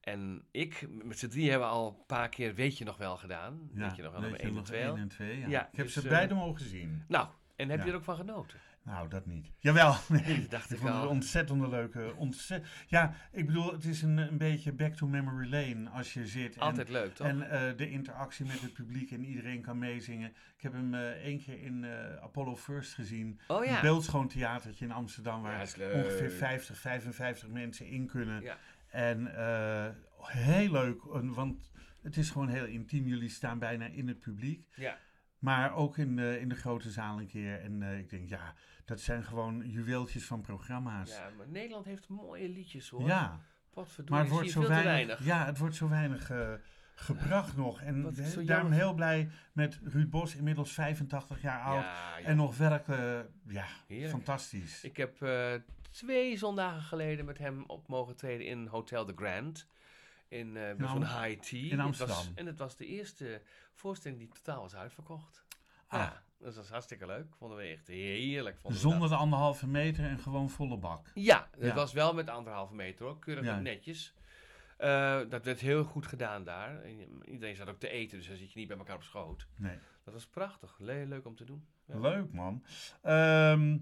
En ik, met z'n drie hebben we al een paar keer Weet je nog wel gedaan. ja. Weet je nog wel, nummer je 1 en nog 2. één en twee, ja. Ja, Ik heb dus, ze beide mogen zien. Nou, en heb je er ook van genoten? Nou, dat niet. Jawel, nee. Dat dacht Ik ik vond het ontzettende leuke. Ontzet... Ja, ik bedoel, het is een, een beetje back to memory lane als je zit. En, Altijd leuk, toch? En eh, de interactie met het publiek en iedereen kan meezingen. Ik heb hem eh, één keer in eh, Apollo First gezien. oh ja. Een beeldschoon theatertje in Amsterdam waar ongeveer 50, 55 mensen in kunnen. Ja. En heel leuk, en- want het is gewoon heel intiem. Jullie staan bijna in het publiek. Ja. Maar ook in de, in de grote zaal een keer. En eh, ik denk, ja, dat zijn gewoon juweeltjes van programma's. ja, maar Nederland heeft mooie liedjes hoor. Ja, Potverdorie, maar het wordt zo weinig, weinig. Ja, het wordt zo weinig eh, gebracht nog. En he- daarom heel blij met Ruud Bos, inmiddels 85 jaar oud. Ja. En nog werkelijk, ja, Heerlijk. fantastisch. Ik heb eh, twee zondagen geleden met hem op mogen treden in Hotel The Grand. In, eh bij zo'n high tea. in Het was- Amsterdam. en het was de eerste voorstelling die totaal was uitverkocht. Ah. Ja, dat was hartstikke leuk. Vonden we echt heerlijk. Vonden Zonder dat. de anderhalve meter en gewoon volle bak. Ja, het Ja. was wel met anderhalve meter hoor. Keurig Ja. netjes. Eh, dat werd heel goed gedaan daar. En iedereen zat ook te eten, dus dan zit je niet bij elkaar op schoot. Nee. Dat was prachtig. Le- leuk om te doen. Ja. Leuk man. Ehm,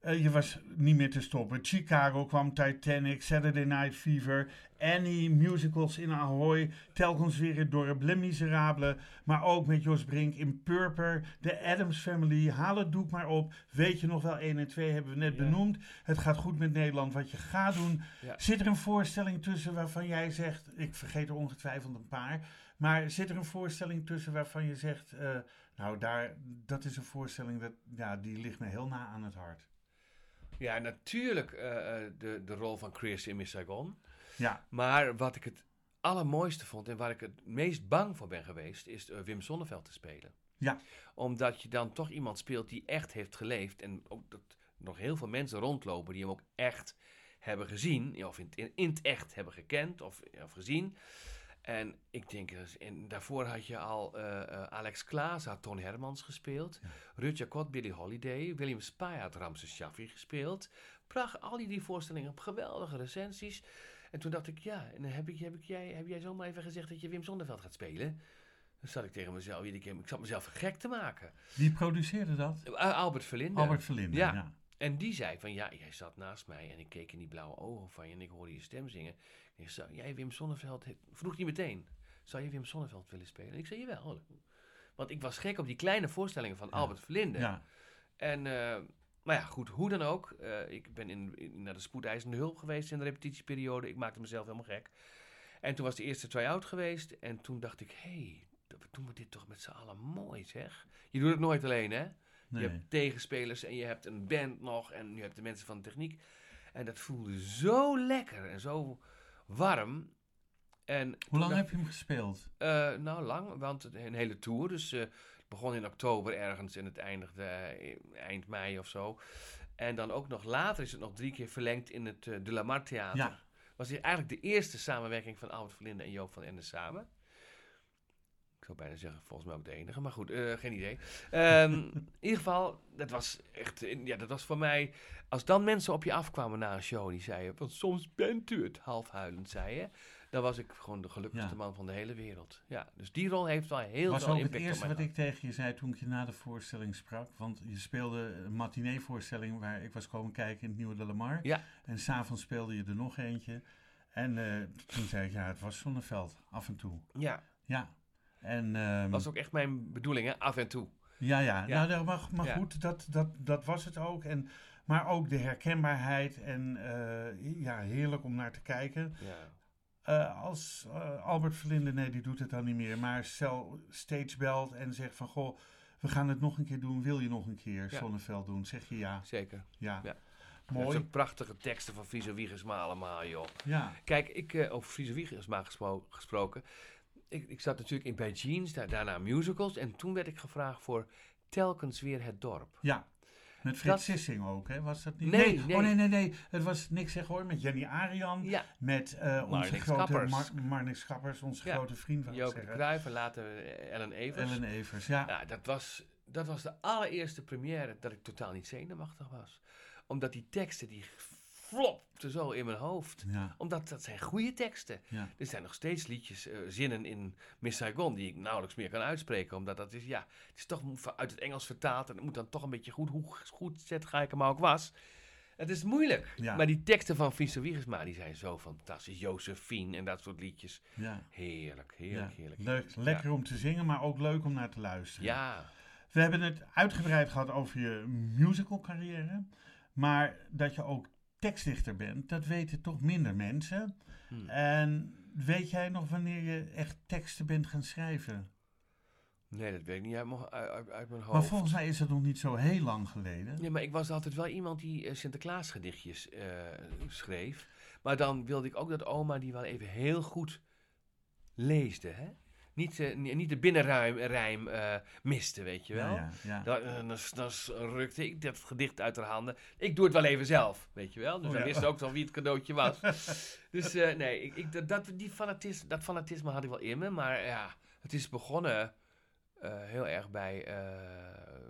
eh, je was niet meer te stoppen. Chicago kwam, Titanic, Saturday Night Fever, Annie, musicals in Ahoy, telkens weer het dorp, Les Miserables, maar ook met Jos Brink in Purper, The Adams Family, haal het doek maar op. Weet je nog wel, 1 en 2 hebben we net Ja. benoemd. Het gaat goed met Nederland, wat je gaat doen. Ja. Zit er een voorstelling tussen waarvan jij zegt, ik vergeet er ongetwijfeld een paar, maar zit er een voorstelling tussen waarvan je zegt, eh, nou daar, dat is een voorstelling dat, ja, die ligt me heel na aan het hart. Ja, natuurlijk eh, eh, de, de rol van Chris in Miss Saigon. Ja, Maar wat ik het allermooiste vond en waar ik het meest bang voor ben geweest, is eh, Wim Sonneveld te spelen. Ja. Omdat je dan toch iemand speelt die echt heeft geleefd. En ook dat nog heel veel mensen rondlopen die hem ook echt hebben gezien. Of in, in, in het echt hebben gekend of, of gezien. En ik denk, eh, en daarvoor had je al eh, eh, Alex Klaas, had Ton Hermans gespeeld. Rutja Kot, Billy Holiday. William Spy had Ramses Shaffi gespeeld. Prachtig, al die, die voorstellingen op geweldige recensies. En toen dacht ik, ja, en heb, ik, heb, ik, jij, heb jij zomaar even gezegd dat je Wim Zonneveld gaat spelen? Dan zat ik tegen mezelf, iedere keer, ik zat mezelf gek te maken. wie produceerde dat? Uh, Albert Verlinde. Albert Verlinde. Ja. Ja. En die zei van, ja, jij zat naast mij en ik keek in die blauwe ogen van je en ik hoorde je stem zingen. Ik zei, jij Wim Sonneveld, vroeg hij meteen, zou je Wim Sonneveld willen spelen? En ik zei, jawel. Want ik was gek op die kleine voorstellingen van Albert Verlinde. Ja. En, eh, maar ja, goed, hoe dan ook. eh, ik ben in, in- naar de spoedeisende hulp geweest in de repetitieperiode. Ik maakte mezelf helemaal gek. En toen was de eerste try-out geweest. En toen dacht ik, hé, hey, doen we dit toch met z'n allen mooi, zeg. Je doet het nooit alleen, hè? Nee. Je hebt tegenspelers en je hebt een band nog en je hebt de mensen van de techniek. En dat voelde zo lekker en zo warm. En Hoe lang heb je hem gespeeld? eh, nou, lang, want een hele tour. Dus eh, het begon in oktober ergens en het eindigde eh, eind mei of zo. En dan ook nog later is het nog drie keer verlengd in het De La Mar Theater. Ja. Was dit eigenlijk de eerste samenwerking van Albert Verlinde en Joop van Ende samen. Zou bijna zeggen, volgens mij ook de enige, maar goed, eh, geen idee. Ehm, in ieder geval, dat was echt, eh, ja, dat was voor mij, als dan mensen op je afkwamen na een show, die zeiden, want soms bent u het, half huilend zei je, dan was ik gewoon de gelukkigste Ja. man van de hele wereld. Ja, dus die rol heeft wel heel was veel het impact op eerste wat ik tegen je zei toen ik je na de voorstelling sprak. Want je speelde een matinee-voorstelling waar ik was komen kijken in het Nieuwe De La Mar. Ja. En s'avonds speelde je er nog eentje. En eh, toen zei ik, ja, het was Zonneveld, af en toe. Ja, Ja. En, ehm, dat was ook echt mijn bedoeling, hè, af en toe. Ja, ja. Ja. Nou, maar Ja. goed, dat, dat, dat was het ook. En, maar ook de herkenbaarheid en eh, ja, heerlijk om naar te kijken. Ja. Eh, als eh, Albert Verlinde, nee, die doet het dan niet meer, maar stel stage belt en zegt van, goh, we gaan het nog een keer doen, wil je nog een keer. Zonneveld doen? Zeg je ja. Zeker. Ja. Mooi. Prachtige teksten van Friso Wiegersma allemaal, joh. Ja. Kijk, ik, over Friso Wiegersma gespro- gesproken. Ik, ik zat natuurlijk in bij Jeans, daar, daarna musicals. En toen werd ik gevraagd voor telkens weer het dorp. Ja. Met Frits Dat- Sissing ook, hè? Was dat niet? Nee, Oh, nee. nee, nee, nee. Het was niks zeg hoor. Met Jenny Arian. Ja, Met eh, onze Marnix grote Marnix Schappers, onze Ja. grote vriend. ik Joke. Cruijff en later eh, Ellen Evers. Ellen Evers, ja. Ja, dat was, dat was de allereerste première dat ik totaal niet zenuwachtig was. Omdat die teksten, die flopten zo in mijn hoofd. Ja, Omdat dat zijn goede teksten. ja. Er zijn nog steeds liedjes, eh, zinnen in Miss Saigon die ik nauwelijks meer kan uitspreken. Omdat dat is, ja, het is toch uit het Engels vertaald en het moet dan toch een beetje goed, hoe goed zet ga ik hem ook was. Het is moeilijk. Ja. Maar die teksten van Friso Wiegersma, die zijn zo fantastisch. Josephine en dat soort liedjes. ja. Heerlijk, heerlijk, heerlijk. Leuk, lekker om te zingen, maar ook leuk om naar te luisteren. Ja, We hebben het uitgebreid gehad over je musical carrière. Maar dat je ook tekstdichter bent, dat weten toch minder mensen. Hm. En weet jij nog wanneer je echt teksten bent gaan schrijven? nee, dat weet ik niet uit mijn, uit, uit- uit mijn hoofd. Maar volgens mij is dat nog niet zo heel lang geleden. Nee, maar ik was altijd wel iemand die eh, Sinterklaas gedichtjes eh, schreef. Maar dan wilde ik ook dat oma die wel even heel goed leesde, hè? Niet, eh, ni- niet de binnenruim rijm eh, miste, weet je wel. Ja, ja, ja. Dan, eh, dan, dan rukte ik dat gedicht uit haar handen. Ik doe het wel even zelf, weet je wel. Dus Oh, dan wist ook al wie het cadeautje was. dus nee, ik, ik, dat- die fanatisme, dat fanatisme had ik wel in me. Maar ja, het is begonnen heel erg bij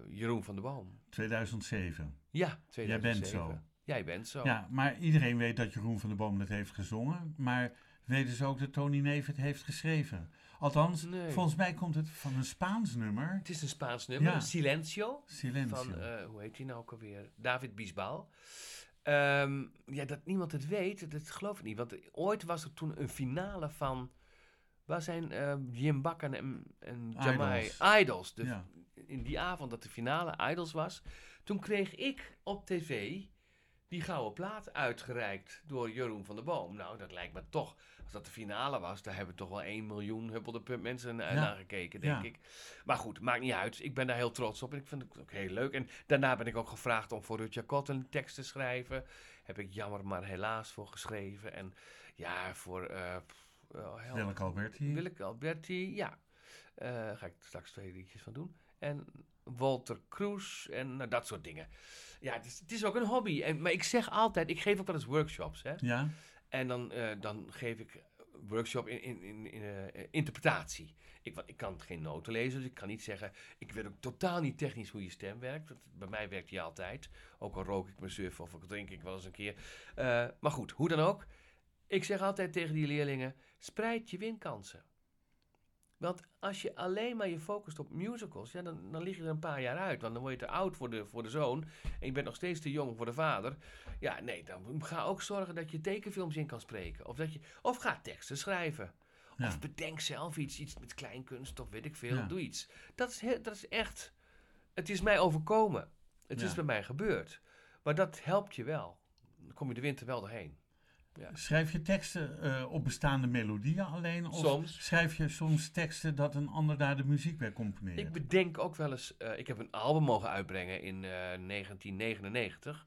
Jeroen van der Boom. 2007. Ja, 2007. bent zo. Jij bent zo. Ja, maar iedereen weet dat Jeroen van der Boom dat heeft gezongen. Maar weten ze ook dat Tony Neve het heeft geschreven? Althans, Nee. volgens mij komt het van een Spaans nummer. Het is een Spaans nummer, Ja. Silencio. Silencio. Van, eh, hoe heet hij nou ook alweer? David Bisbal. Ehm, ja, dat niemand het weet, dat geloof ik niet. Want ooit was er toen een finale van... Waar zijn eh, Jim Bakken en, en Jamai? Idols. Idols. De, ja. In die avond dat de finale Idols was. Toen kreeg ik op tv die gouden plaat uitgereikt door Jeroen van der Boom. Nou, dat lijkt me toch... Als dat de finale was, daar hebben toch wel 1 miljoen huppelde punt mensen Ja. naar gekeken, denk Ja. ik. Maar goed, maakt niet uit. Ik ben daar heel trots op en ik vind het ook heel leuk. En daarna ben ik ook gevraagd om voor Rutja Kot een tekst te schrijven. Heb ik jammer maar helaas voor geschreven. En ja, voor hel- Willeke Alberti. Willeke Alberti, ja. Eh ga ik straks twee liedjes van doen. En Walter Kroes en nou, dat soort dingen. Ja, het is, het is ook een hobby. En, maar ik zeg altijd, ik geef ook wel eens workshops. Hè? Ja, En dan, eh, dan geef ik workshop in, in, in, in eh, interpretatie. Ik, ik kan geen noten lezen, dus ik kan niet zeggen... Ik weet ook totaal niet technisch hoe je stem werkt. Dat, bij mij werkt die altijd. Ook al rook ik mijn suf of drink ik wel eens een keer. Eh, maar goed, hoe dan ook. Ik zeg altijd tegen die leerlingen... Spreid je winkansen. Want als je alleen maar je focust op musicals... Ja, dan, dan lig je er een paar jaar uit. Want dan word je te oud voor de, voor de zoon... en je bent nog steeds te jong voor de vader... Ja, nee, dan ga ook zorgen dat je tekenfilms in kan spreken. Of, dat je, of ga teksten schrijven. Ja. Of bedenk zelf iets, iets met kleinkunst of weet ik veel. Ja. Doe iets. Dat is, dat is echt... Het is mij overkomen. Het Ja. is bij mij gebeurd. Maar dat helpt je wel. Dan kom je de winter wel doorheen. Schrijf je teksten eh, op bestaande melodieën alleen? Of Soms. schrijf je soms teksten dat een ander daar de muziek bij componeert? Ik bedenk ook wel eens... eh, ik heb een album mogen uitbrengen in eh, 1999.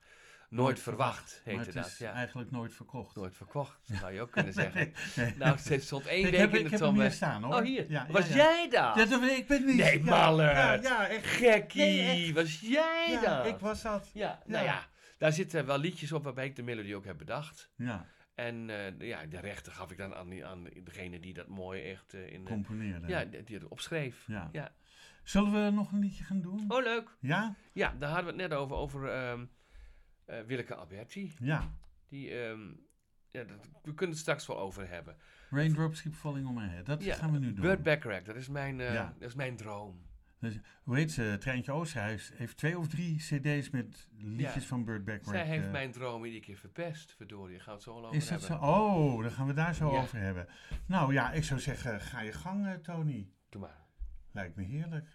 Nooit, verwacht, maar heette het dat. is Ja. eigenlijk nooit verkocht. Nooit verkocht, zou je ook kunnen zeggen. Nee. Nou, het stond één ik week heb, in ik de heb hem tom. hier staan hoor. Oh, hier. Ja, Was ja, ja. jij dat? Ja, dat ik ben niet. Nee, ja. Ja, ja, echt. Gekkie, Nee, echt. was jij Ja, dat? ik was dat. Ja, nou Ja. Daar zitten wel liedjes op waarbij ik de melodie ook heb bedacht. Ja, En eh, ja, de rechten gaf ik dan aan, aan degene die dat mooi echt eh, in... eh, componeerde. ja, die het opschreef. Ja. Ja. Zullen we nog een liedje gaan doen? Oh, leuk. Ja? Ja, daar hadden we het net over, over ehm eh, Willeke Alberti. Ja. Die, ehm, ja, dat, we kunnen het straks wel over hebben. Raindrops Keep Falling on My Head. Dat Ja, gaan we nu doen. Burt Bacharach, dat is mijn, Ja. dat is mijn droom. Dus, hoe heet ze? Treintje Oosterhuis heeft twee of drie cd's met liedjes Ja. van Burt Bacharach. Zij heeft eh, mijn droom iedere keer verpest. Verdorie, gaan we het zo al over Is dat hebben. zo? Oh, daar gaan we daar zo Ja. over hebben. Nou ja, ik zou zeggen, ga je gang, eh, Tony. Doe maar. Lijkt me heerlijk.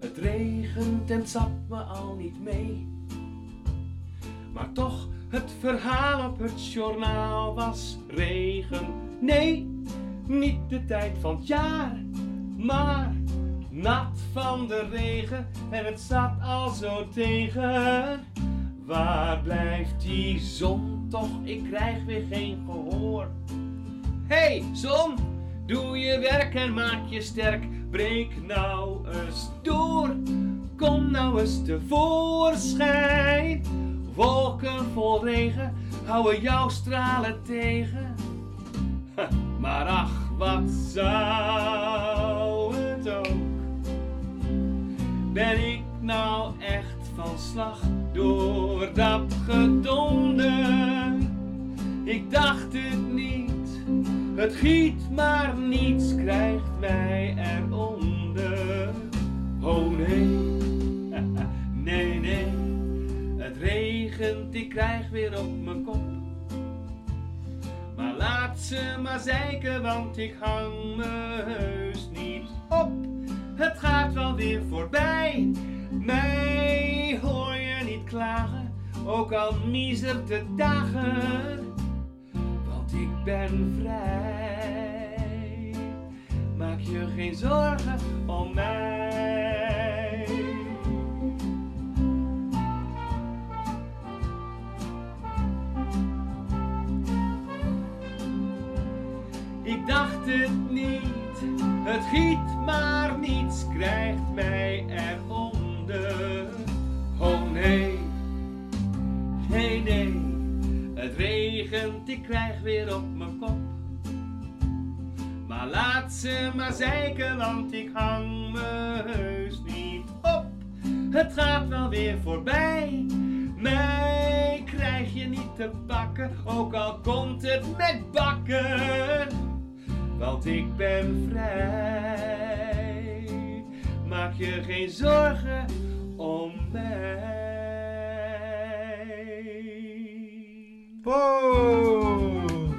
Het regent en zat me al niet mee. Maar toch, het verhaal op het journaal was regen. Nee, niet de tijd van het jaar, maar nat van de regen en het zat al zo tegen. Waar blijft die zon toch? Ik krijg weer geen gehoor. Hey, zon, doe je werk en maak je sterk. breek nou eens door. Kom nou eens tevoorschijn. Wolken vol regen houden jouw stralen tegen. Maar ach, wat zou het ook? Ben ik nou echt van slag door dat gedonder? Ik dacht het niet, het giet maar niets krijgt mij eronder. Oh nee, nee, nee, het regent, ik krijg weer op mijn kop. Maar laat ze maar zeiken, want ik hang me heus niet op. Het gaat wel weer voorbij, mij hoor je niet klagen, ook al miezert de dagen. Want ik ben vrij, maak je geen zorgen om mij. Het niet, het giet maar niets krijgt mij eronder. Oh nee, nee, nee, het regent, ik krijg weer op mijn kop. Maar laat ze maar zeiken, want ik hang me heus niet op. Het gaat wel weer voorbij. Mij krijg je niet te pakken, ook al komt het met bakken. Want ik ben vrij. Maak je geen zorgen om mij. Wow!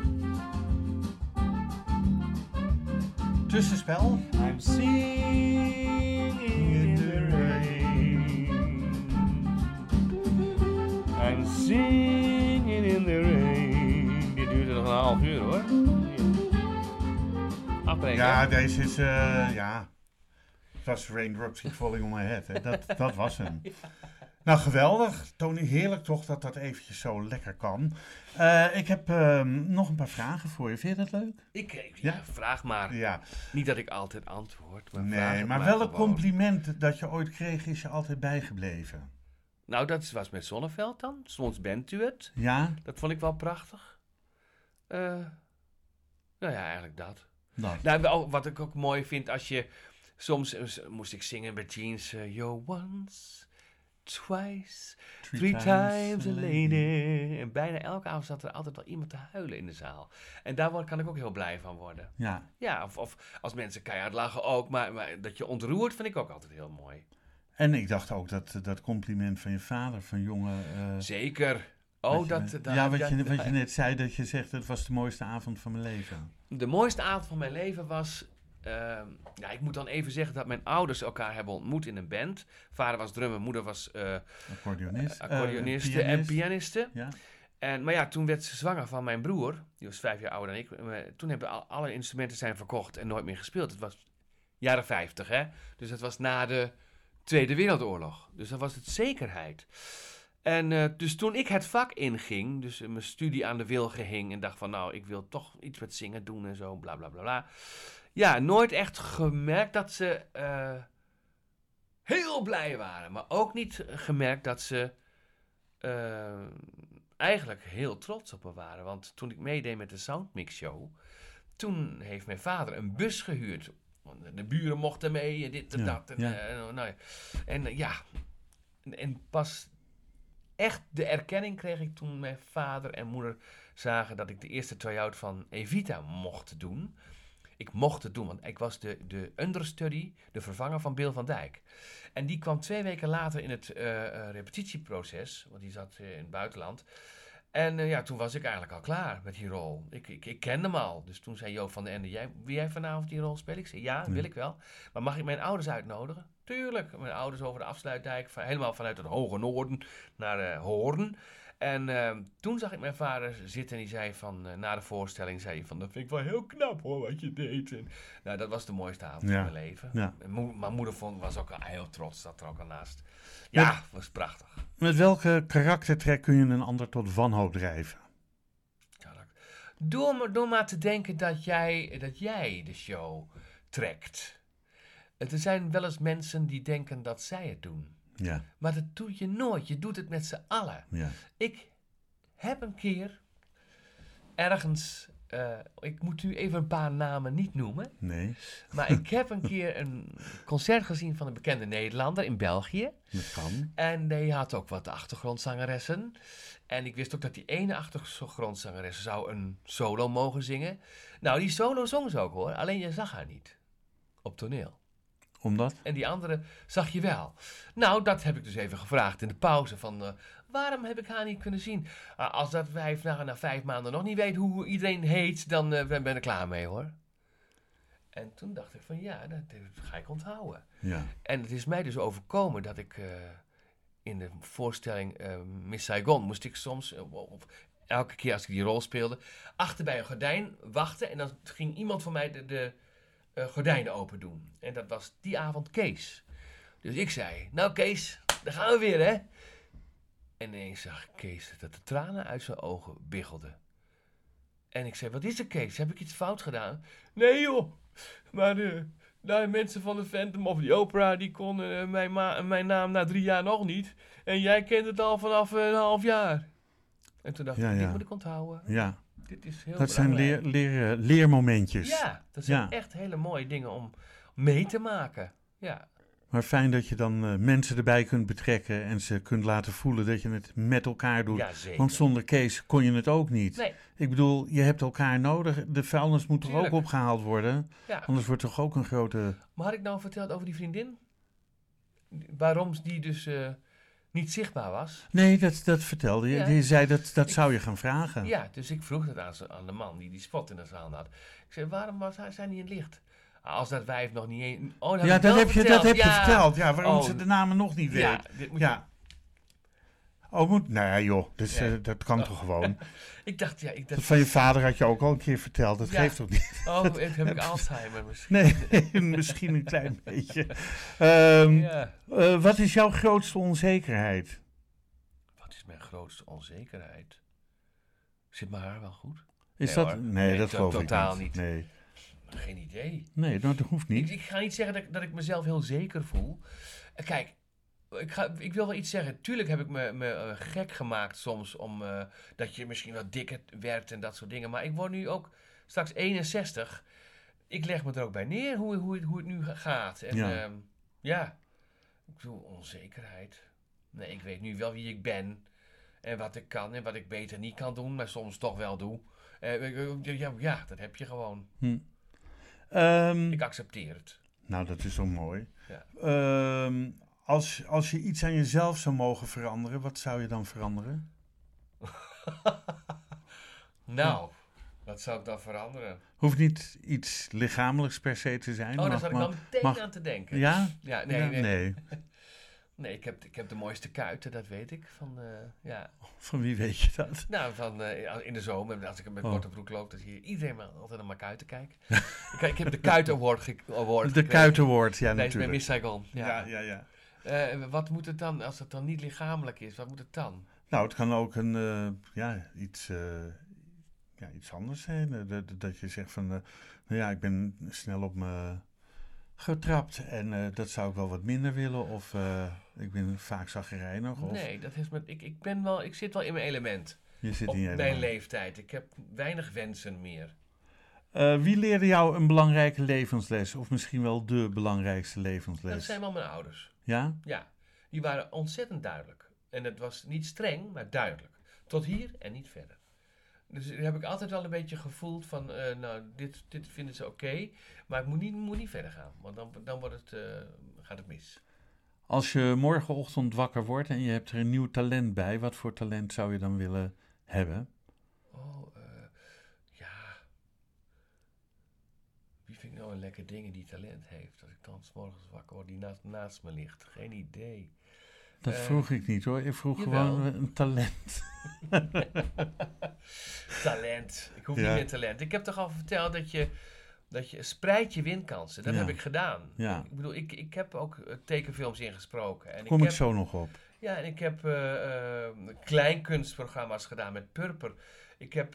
Tussenspel. I'm singing in the rain. I'm singing in the rain. Dit duurt nog een half uur hoor. Ja, deze is, eh, ja. Het was Raindrops Keep Falling on My Head. Hè. Dat, dat was hem. Nou, geweldig. Tony, heerlijk toch dat dat eventjes zo lekker kan. Eh, ik heb ehm, nog een paar vragen voor je. Vind je dat leuk? Ik, ik- ja, Ja? vraag maar. Ja. Niet dat ik altijd antwoord, maar Nee, maar maar welk gewoon. compliment dat je ooit kreeg is je altijd bijgebleven? Nou, dat was met Zonneveld dan. Soms bent u het. Ja? Dat vond ik wel prachtig. Eh, nou ja, eigenlijk dat. Nou, wat ik ook mooi vind als je... Soms eh, moest ik zingen met Jeans. eh, You're once, twice, three, times, a lady. En bijna elke avond zat er altijd wel iemand te huilen in de zaal. En daar kan ik ook heel blij van worden. Ja. Ja, of, of als mensen keihard lachen ook. Maar, maar dat je ontroert vind ik ook altijd heel mooi. En ik dacht ook dat dat compliment van je vader, van jongen... eh, Zeker. Oh, je- dat, dat... ja, wat, dat- je, wat je net zei, dat je zegt, het was de mooiste avond van mijn leven. De mooiste avond van mijn leven was. ehm, ja, ik moet dan even zeggen dat mijn ouders elkaar hebben ontmoet in een band. Vader was drummer, moeder was eh Accordeonist. eh, accordeoniste en pianist. pianiste. Ja. En, maar ja, toen werd ze zwanger van mijn broer. Die was vijf jaar ouder dan ik. Eh, Toen hebben al, alle instrumenten zijn verkocht en nooit meer gespeeld. Het was jaren 50, hè. Dus het was na de Tweede Wereldoorlog. Dus dat was het zekerheid. En eh, dus toen ik het vak inging, dus eh, mijn studie aan de wilgen hing en dacht van nou, ik wil toch iets met zingen doen en zo, bla bla bla bla. Ja, nooit echt gemerkt dat ze eh, heel blij waren, maar ook niet gemerkt dat ze eigenlijk heel trots op me waren. Want toen ik meedeed met de Soundmix Show, toen heeft mijn vader een bus gehuurd. De buren mochten mee en dit en Ja, dat. En, ja. en, nou ja. en ja, en, en pas echt de erkenning kreeg ik toen mijn vader en moeder zagen dat ik de eerste try-out van Evita mocht doen. Ik mocht het doen, want ik was de, de understudy, de vervanger van Bill van Dijk. En die kwam twee weken later in het eh, eh, repetitieproces, want die zat eh, in het buitenland. En ja, toen was ik eigenlijk al klaar met die rol. Ik, ik, ik kende hem al. Dus toen zei Joop van den Ende, jij, wil jij vanavond die rol spelen? Ik zei, ja, wil ik wel. Maar mag ik mijn ouders uitnodigen? Tuurlijk. Mijn ouders over de afsluitdijk, van, helemaal vanuit het hoge noorden naar eh Hoorn. En eh, toen zag ik mijn vader zitten en die zei van, eh, na de voorstelling, zei hij van, dat vind ik wel heel knap hoor, wat je deed. En, nou, dat was de mooiste avond Ja. van mijn leven. Ja. Mo- mijn moeder vond, was ook al heel trots, zat er ook al naast. Ja, was prachtig. Met welke karaktertrek kun je een ander tot wanhoop drijven? Door, maar- door maar te denken dat jij, dat jij de show trekt. Er zijn wel eens mensen die denken dat zij het doen. Ja, Maar dat doe je nooit. Je doet het met z'n allen. ja. Ik heb een keer ergens. eh, ik moet u even een paar namen niet noemen. Nee, Maar ik heb een keer een concert gezien van een bekende Nederlander in België. dat kan. En die had ook wat achtergrondzangeressen. En ik wist ook dat die ene achtergrondzangeres zou een solo mogen zingen. Nou, die solo zong ze ook hoor. Alleen je zag haar niet. Op toneel. Omdat? En die andere zag je wel. Nou, dat heb ik dus even gevraagd in de pauze. Van, eh, waarom heb ik haar niet kunnen zien? Ah, als dat wijf na, na vijf maanden nog niet weet hoe iedereen heet, dan eh, ben ben ik er klaar mee hoor. En toen dacht ik van ja, dat, dat ga ik onthouden. Ja, En het is mij dus overkomen dat ik eh, in de voorstelling eh, Miss Saigon moest ik soms, eh, of elke keer als ik die rol speelde, achter bij een gordijn wachten. En dan ging iemand van mij de, de eh, gordijnen open doen. En dat was die avond Kees. Dus ik zei, nou Kees, daar gaan we weer hè. En ineens zag Kees dat de tranen uit zijn ogen biggelden. En ik zei, wat is er Kees? Heb ik iets fout gedaan? Nee joh, maar de, de mensen van de Phantom of the Opera, die konden eh, mijn, ma- mijn naam na drie jaar nog niet. En jij kent het al vanaf een half jaar. En toen dacht Ja, ik, dit ja. moet ik onthouden. ja. Dit is heel Dat zijn leer, leer, leermomentjes. Ja, dat zijn Ja. echt hele mooie dingen om mee te maken. Ja, Maar fijn dat je dan eh, mensen erbij kunt betrekken en ze kunt laten voelen dat je het met elkaar doet. ja zeker. Want zonder Kees kon je het ook niet. Nee, Ik bedoel, je hebt elkaar nodig. De vuilnis moet toch ook opgehaald worden? ja. Anders wordt toch ook een grote... Maar had ik nou verteld over die vriendin? Waarom die dus eh, niet zichtbaar was? Nee, dat, dat vertelde je. Ja. Zei dat, dat Ik- zou je gaan vragen. Ja, dus ik vroeg het aan, ze- aan de man die die spot in de zaal had. Ik zei, waarom was hij zijn niet in licht? Ah, Als dat wijf nog niet eens... Oh, dat Ja, ik dat heb, je, dat verteld. heb je Ja. verteld. Ja, waarom Oh. ze de namen nog niet weet. Ja, dit moet je- Ja. Oh, moet... Nou ja, joh. Dus, eh, dat kan toch gewoon. Ik dacht, ja, ik Dat dacht, van je vader had je ook al een keer verteld. Dat Ja. geeft toch niet? oh, het heb ik Alzheimer misschien. Nee, misschien een klein beetje. Ehm, Ja. eh, wat is jouw grootste onzekerheid? Wat is mijn grootste onzekerheid? Zit mijn haar wel goed? Is Nee, dat... hoor. Nee, Nee, dat geloof totaal ik niet. niet. Nee, Geen idee. nee dat hoeft Ik, niet. ik ga niet zeggen dat, ik- dat ik mezelf heel zeker voel. Eh, Kijk, ik, ga, ik wil wel iets zeggen. Tuurlijk heb ik me, me eh, gek gemaakt soms om eh, dat je misschien wat dikker werd en dat soort dingen. Maar ik word nu ook straks 61. Ik leg me er ook bij neer hoe, hoe, het- hoe het nu ga- gaat. En Ja. ja, ja ik bedoel, onzekerheid. Nee, ik weet nu wel wie ik ben. En wat ik kan en wat ik beter niet kan doen, maar soms toch wel doe. Eh, ja, ja, dat heb je gewoon. Hm. Ehm, Ik accepteer het. Nou, dat is zo mooi. Ja. Ehm, als, als je iets aan jezelf zou mogen veranderen, wat zou je dan veranderen? Nou, wat zou ik dan veranderen? Hoeft niet iets lichamelijks per se te zijn. Oh, daar zat ik wel meteen mag- aan te denken. Ja? Ja, nee, Ja, nee. nee. nee. ik, heb, ik heb de mooiste kuiten, dat weet ik. Van, ja. Van wie weet je dat? Nou, van, eh, in de zomer, als ik met Oh. korte broek loop, dan zie je iedereen maar altijd naar mijn kuiten kijken. ik, ik heb de Kuit Award, ge award De gekregen. kuitenwoord, ja Nee, bij natuurlijk. Miss Saigon. Ja. Ja, ja, ja. Eh, wat moet het dan, als het dan niet lichamelijk is, wat moet het dan? Nou, het kan ook een, eh, ja, iets, eh, ja, iets anders zijn. Dat, dat je zegt van, nou ja, ik ben snel op me getrapt en dat zou ik wel wat minder willen. Of ik ben vaak zagrijnig. Of Nee, dat is met, ik, ik, ben wel, ik zit wel in mijn element. je zit Op in je mijn element. leeftijd. Ik heb weinig wensen meer. Wie leerde jou een belangrijke levensles? Of misschien wel de belangrijkste Dat levensles? zijn wel mijn ouders. Ja? Ja, die waren ontzettend duidelijk. En het was niet streng, maar duidelijk. Tot hier en niet verder. Dus daar heb ik altijd wel een beetje gevoeld van, eh, nou, dit, dit vinden ze oké, maar ik moet niet, moet niet verder gaan, want dan, dan wordt het, eh, gaat het mis. Als je morgenochtend wakker wordt en je hebt er een nieuw talent bij, wat voor talent zou je dan willen hebben? Oh, eh, ja. Wie vind ik nou een lekker ding die talent heeft? Als ik dan 's morgens wakker word, die naast, naast me ligt. Geen idee. Dat Eh, vroeg ik niet hoor. Ik vroeg jawel. gewoon eh, een talent. Talent. Ik hoef Ja. niet meer talent. Ik heb toch al verteld dat je, dat je spreidt je winkansen. Dat Ja. heb ik gedaan. Ja. Ik bedoel, ik, ik heb ook eh, tekenfilms ingesproken. En Kom ik ik heb, zo nog op. Ja, en ik heb eh, eh, kleinkunstprogramma's gedaan met Purper. Ik heb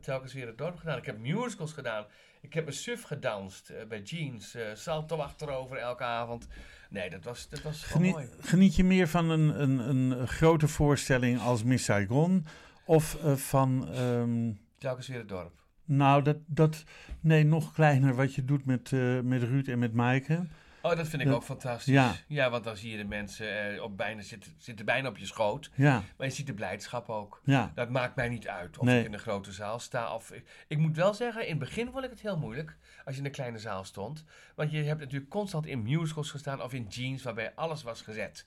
telkens weer het dorp gedaan. Ik heb musicals gedaan. Ik heb een suf gedanst eh, bij Jeans. eh salto achterover elke avond. Nee, dat was, dat was Geniet, mooi. geniet je meer van een, een, een grote voorstelling als Miss Saigon? Of eh, van, ehm, Telkens weer het dorp. nou, dat, dat, nee, nog kleiner wat je doet met, met Ruud en met Maaike. Oh, dat vind ik Dat- ook fantastisch. ja. Ja. want dan zie je de mensen eh, op bijna, zitten, zitten bijna op je schoot. Ja, Maar je ziet de blijdschap ook. ja, Dat maakt mij niet uit of Nee. ik in een grote zaal sta. Of ik, ik moet wel zeggen, in het begin vond ik het heel moeilijk als je in een kleine zaal stond. Want je hebt natuurlijk constant in musicals gestaan of in jeans waarbij alles was gezet.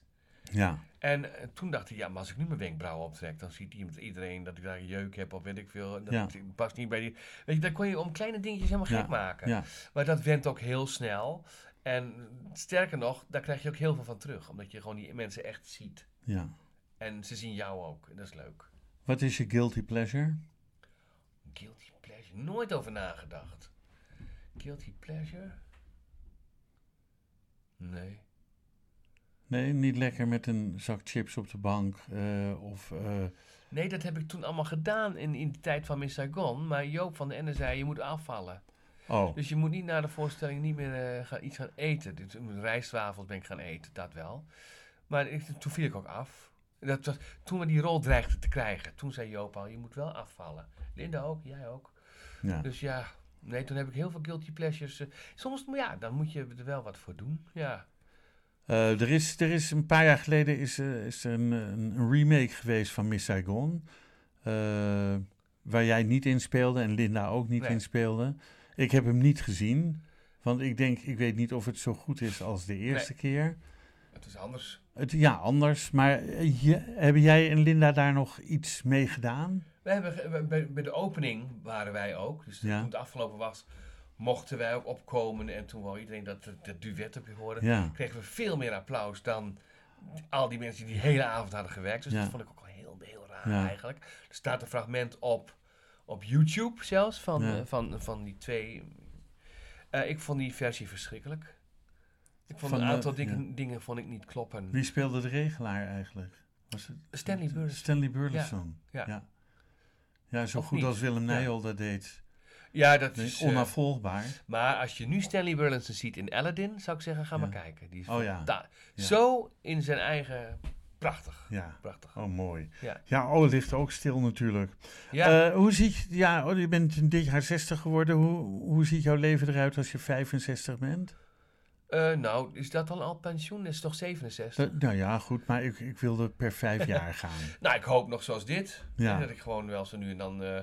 ja, En eh, toen dacht ik, ja, maar als ik nu mijn wenkbrauwen optrek, dan ziet iemand- iedereen dat ik daar een jeuk heb of weet ik veel. Dat Ja. past niet bij die. Weet je, dan kon je om kleine dingetjes helemaal Ja, gek maken. ja. Maar dat went ook heel snel. En sterker nog, daar krijg je ook heel veel van terug. Omdat je gewoon die mensen echt ziet. ja. En ze zien jou ook. En dat is leuk. Wat is je guilty pleasure? Guilty pleasure. Nooit over nagedacht. Guilty pleasure? Nee. Nee, niet lekker met een zak chips op de bank eh, of... eh, Nee, dat heb ik toen allemaal gedaan in, in de tijd van Miss Saigon. Maar Joop van den Ende zei, je moet afvallen. Oh, Dus je moet niet na de voorstelling niet meer eh, gaan, iets gaan eten. Dus, rijstwafels ben ik gaan eten, dat wel. Maar ik, toen viel ik ook af. Dat toen we die rol dreigden te krijgen, toen zei Joop al, je moet wel afvallen. Linda ook, jij ook. ja. Dus ja, nee, toen heb ik heel veel guilty pleasures. eh. soms, maar ja, dan moet je er wel wat voor doen. Ja, Eh, er, is, er is een paar jaar geleden is, is er een, een, remake geweest van Miss Saigon. waar jij niet in speelde en Linda ook niet Nee. in speelde. Ik heb hem niet gezien. Want ik denk, ik weet niet of het zo goed is als de eerste keer. het is anders. Het, ja, anders. Maar eh, je, hebben jij en Linda daar nog iets mee gedaan? We hebben, bij, de opening waren wij ook. Dus Ja. toen het afgelopen was, mochten wij ook opkomen. En toen wou iedereen dat het dat duet op je horen. Ja, kregen we veel meer applaus dan al die mensen die die hele avond hadden gewerkt. Dus Ja. dat vond ik ook wel heel, heel raar eigenlijk. Er staat een fragment op, op YouTube zelfs van, Ja. eh, van, van die twee. Eh, ik vond die versie verschrikkelijk. Ik vond Van een aantal dingen, dingen vond ik niet kloppen. wie speelde de regelaar eigenlijk? Was het Stanley Burleson. Stanley Burleson. Ja. ja. Ja, zo Of goed niet? als Willem. Nijl dat deed. Ja, dat Nee, is... eh, onafvolgbaar. maar als je nu Stanley Burleson ziet in Aladdin, zou ik zeggen, ga maar kijken. Die is Oh Ja. Zo in zijn eigen... Prachtig. Ja. Prachtig. Oh, mooi. Ja. Ja, oh, het ligt ook stil natuurlijk. Ja. Eh, hoe ziet, ja, oh, je bent dit jaar 60 geworden. Hoe, hoe ziet jouw leven eruit als je 65 bent? Eh, nou, is dat dan al pensioen? Dat is toch 67? Dat- nou ja, goed, maar ik, ik wilde per vijf jaar gaan. Nou, ik hoop nog zoals dit. Ja. Dat ik gewoon wel zo nu en dan eh,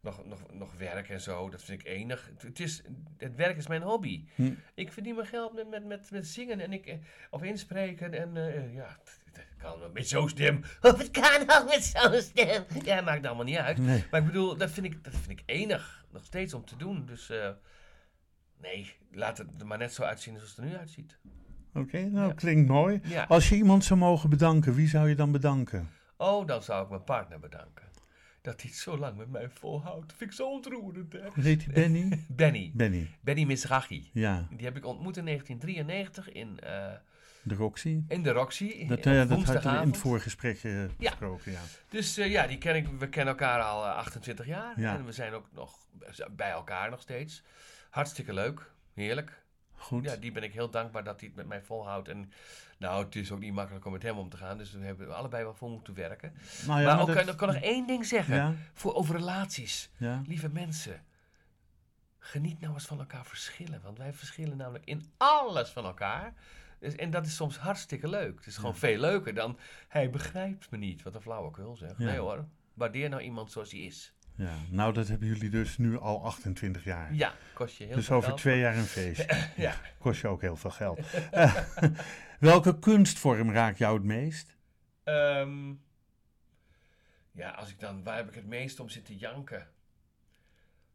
nog, nog, nog werk en zo. Dat vind ik enig. Het, is, het werk is mijn hobby. Hm. Ik verdien mijn geld met, met, met, met zingen en ik, eh, of inspreken. En eh, ja, kan wel met zo'n stem. Of het kan ook met zo'n stem. Ja, maakt allemaal niet uit. Nee. Maar ik bedoel, dat vind ik, dat vind ik enig. Nog steeds om te doen. Dus eh, nee, laat het er maar net zo uitzien zoals het er nu uitziet. Oké, nou Ja. klinkt mooi. Ja. Als je iemand zou mogen bedanken, wie zou je dan bedanken? Oh, dan zou ik mijn partner bedanken. Dat hij het zo lang met mij volhoudt. Dat vind ik zo ontroerend, hè. Heet Benny? Benny. Benny, Benny Misrachi. ja. Die heb ik ontmoet in 1993 in, eh, De Roxy. in de Roxy. Dat, eh, dat had je in het vorige gesprekje Ja. gesproken, ja. Dus eh, ja, die ken ik, we kennen elkaar al eh, 28 jaar. Ja. En we zijn ook nog bij elkaar nog steeds. Hartstikke leuk. Heerlijk. Goed. Ja, die ben ik heel dankbaar dat hij het met mij volhoudt. En nou, het is ook niet makkelijk om met hem om te gaan. Dus we hebben allebei wel voor moeten werken. nou ja, maar maar ook, dat- ik kan nog één ding zeggen. Ja, Voor over relaties. ja. Lieve mensen, geniet nou eens van elkaar verschillen. Want wij verschillen namelijk in alles van elkaar. Dus, en dat is soms hartstikke leuk. Het is gewoon veel leuker dan hij begrijpt me niet. Wat een flauwekul zeg. Ja. Nee hoor, waardeer nou iemand zoals hij is. ja. Nou, dat hebben jullie dus nu al 28 jaar. Ja, kost je heel dus veel over geld. twee jaar een feest. Ja. Kost je ook heel veel geld. Welke kunstvorm raakt jou het meest? Ehm, ja, als ik dan, waar heb ik het meest om zitten janken?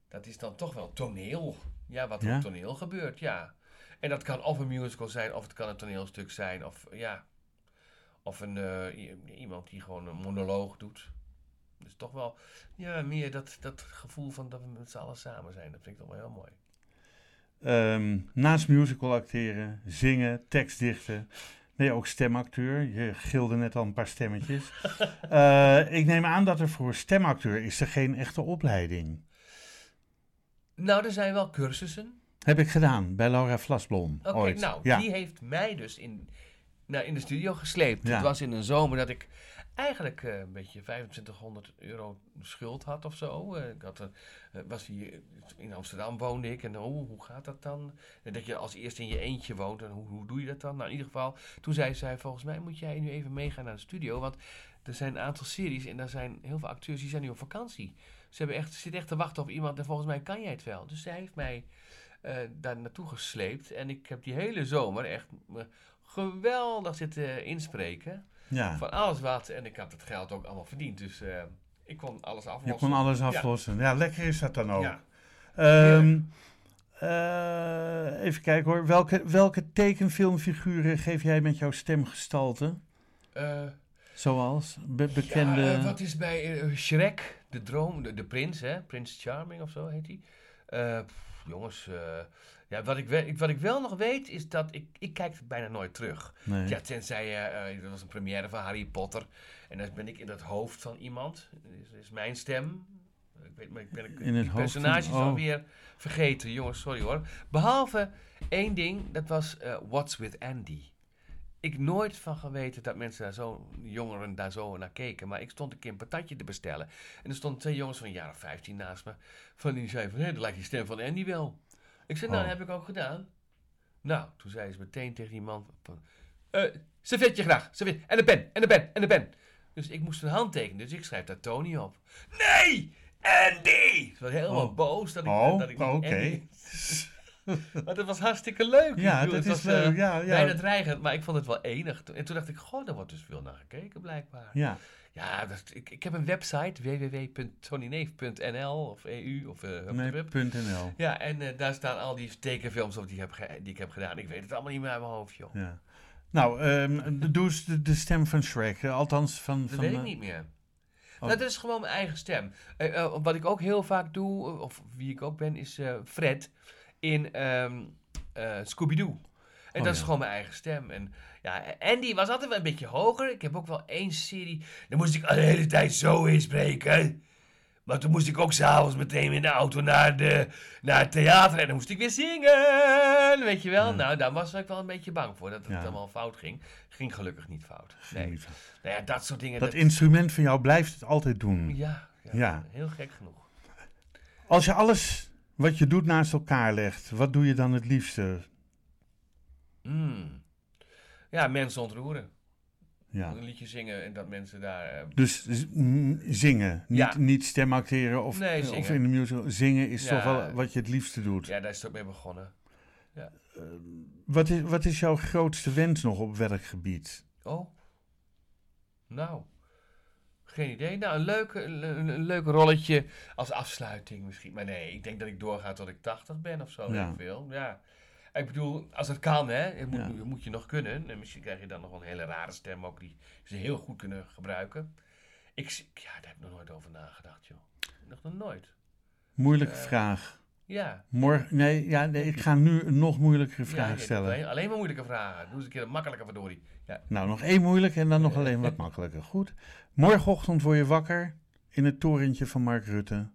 Dat is dan toch wel toneel. Ja, wat Ja? op toneel gebeurt, ja. En dat kan of een musical zijn, of het kan een toneelstuk zijn, of ja. Of een, eh, iemand die gewoon een monoloog doet. Dus toch wel, ja, meer dat, dat gevoel van dat we met z'n allen samen zijn. Dat vind ik toch wel heel mooi. Ehm, naast musical acteren, zingen, tekstdichten. Nee, ook stemacteur. Je gilde net al een paar stemmetjes. Eh, ik neem aan dat er voor stemacteur is er geen echte opleiding. Nou, er zijn wel cursussen. Heb ik gedaan bij Laura Vlasblom Oké, nou, ja. die heeft mij dus in, nou, in de studio gesleept. Ja. Het was in een zomer dat ik eigenlijk eh, een beetje 2500 euro schuld had of zo. Eh, ik had, eh, was hier in Amsterdam woonde ik en oh, hoe gaat dat dan? En dat je als eerste in je eentje woont en hoe, hoe doe je dat dan? Nou, in ieder geval, toen zei zij volgens mij moet jij nu even meegaan naar de studio, want er zijn een aantal series en daar zijn heel veel acteurs die zijn nu op vakantie. Ze hebben echt, ze zitten echt te wachten op iemand en volgens mij kan jij het wel. Dus zij heeft mij eh, daar naartoe gesleept. En ik heb die hele zomer echt geweldig zitten inspreken. ja. Van alles wat. En ik had het geld ook allemaal verdiend. Dus eh, ik kon alles aflossen. Je kon alles aflossen. Ja. lekker is dat dan ook. Ja. Ehm, eh, even kijken hoor. Welke, welke tekenfilmfiguren geef jij met jouw stemgestalte? Eh, Zoals be- bekende... ja, wat is bij Shrek, de droom, de, de prins, hè? Prins Charming of zo heet hij. Eh, jongens, eh, ja, wat, ik we- wat ik wel nog weet is dat ik, ik kijk bijna nooit terug. nee. Ja, tenzij, eh eh, er was een première van Harry Potter. En dan ben ik in het hoofd van iemand. Dat is, is mijn stem. Ik weet, maar ik ben ik, In het van- personages oh. alweer vergeten. Jongens, sorry hoor. Behalve één ding, dat was eh, What's with Andy. Ik nooit van geweten dat mensen daar zo, jongeren daar zo naar keken. Maar ik stond een keer een patatje te bestellen. En er stonden twee jongens van een jaar of 15 naast me. Van die zeiden van, hé, dat lijkt die stem van Andy wel. Ik zei, nou, Oh. dat heb ik ook gedaan. Nou, toen zei ze meteen tegen die man van... eh servetje graag, servet. En een pen, en een pen, en een pen. Dus ik moest een handtekening, dus ik schrijf daar Tony op. Nee, Andy! Ze was helemaal Oh. boos dat ik, Oh, dat ik niet oké. Andy... Dat was hartstikke leuk. Ja, dat het is was, eh, leuk. Ja, ja. bijna dreigend, maar ik vond het wel enig. En toen dacht ik, goh, daar wordt dus veel naar gekeken blijkbaar. ja. Ja, dat, ik, ik heb een website, www.tonyneef.nl of EU of eh Nee, hup. punt .nl. Ja, en eh, daar staan al die tekenfilms op die ik, heb die ik heb gedaan. Ik weet het allemaal niet meer uit mijn hoofd, joh. Ja. Nou, ehm, doe eens de, de stem van Shrek. eh, Althans, van... Dat van weet ik eh, niet meer. Oh. Nou, dat is gewoon mijn eigen stem. Eh, eh, wat ik ook heel vaak doe, eh, of wie ik ook ben, is eh, Fred in ehm, eh, Scooby-Doo. En Oh, dat is gewoon mijn eigen stem. En ja, Andy was altijd wel een beetje hoger. Ik heb ook wel één serie, daar moest ik al de hele tijd zo inspreken. Maar toen moest ik ook s'avonds meteen in de auto naar, de, naar het theater en dan moest ik weer zingen. Weet je wel? Nou, daar was ik wel een beetje bang voor dat het Ja. allemaal fout ging. Ging gelukkig niet fout. Nee. niet. Nou ja, dat soort dingen. Dat instrument van jou blijft het altijd doen. Ja, ja, Ja. heel gek genoeg. Als je alles wat je doet naast elkaar legt, wat doe je dan het liefste? Mm. Ja, mensen ontroeren. Ja. Een liedje zingen en dat mensen daar... eh, Dus zingen, niet, Ja. niet stemacteren of, Nee, of zingen. in de musical. Zingen is Ja. toch wel wat je het liefste doet. ja, daar is het ook mee begonnen. Wat, is, wat is jouw grootste wens nog op werkgebied? Oh. Nou. Geen idee. Nou, een leuk, een, leuk rolletje als afsluiting misschien. Maar nee, ik denk dat ik doorga tot ik 80 ben of zo. Ja. Ja. Veel. Ja. Ik bedoel, als het kan, hè, het moet, Ja. moet je nog kunnen. En misschien krijg je dan nog wel een hele rare stem ook die ze heel goed kunnen gebruiken. Ik, ja, daar heb ik nog nooit over nagedacht, joh. Nog nog nooit. Moeilijke Eh, vraag. Ja. Morgen, nee, ja, nee, ik ga nu een nog moeilijkere ja, vraag hebt stellen. Alleen, alleen maar moeilijke vragen. Doe eens een keer een makkelijke verdorie. Ja. Nou, nog één moeilijk en dan nog alleen wat makkelijker. Goed. Morgenochtend word je wakker in het torentje van Mark Rutte.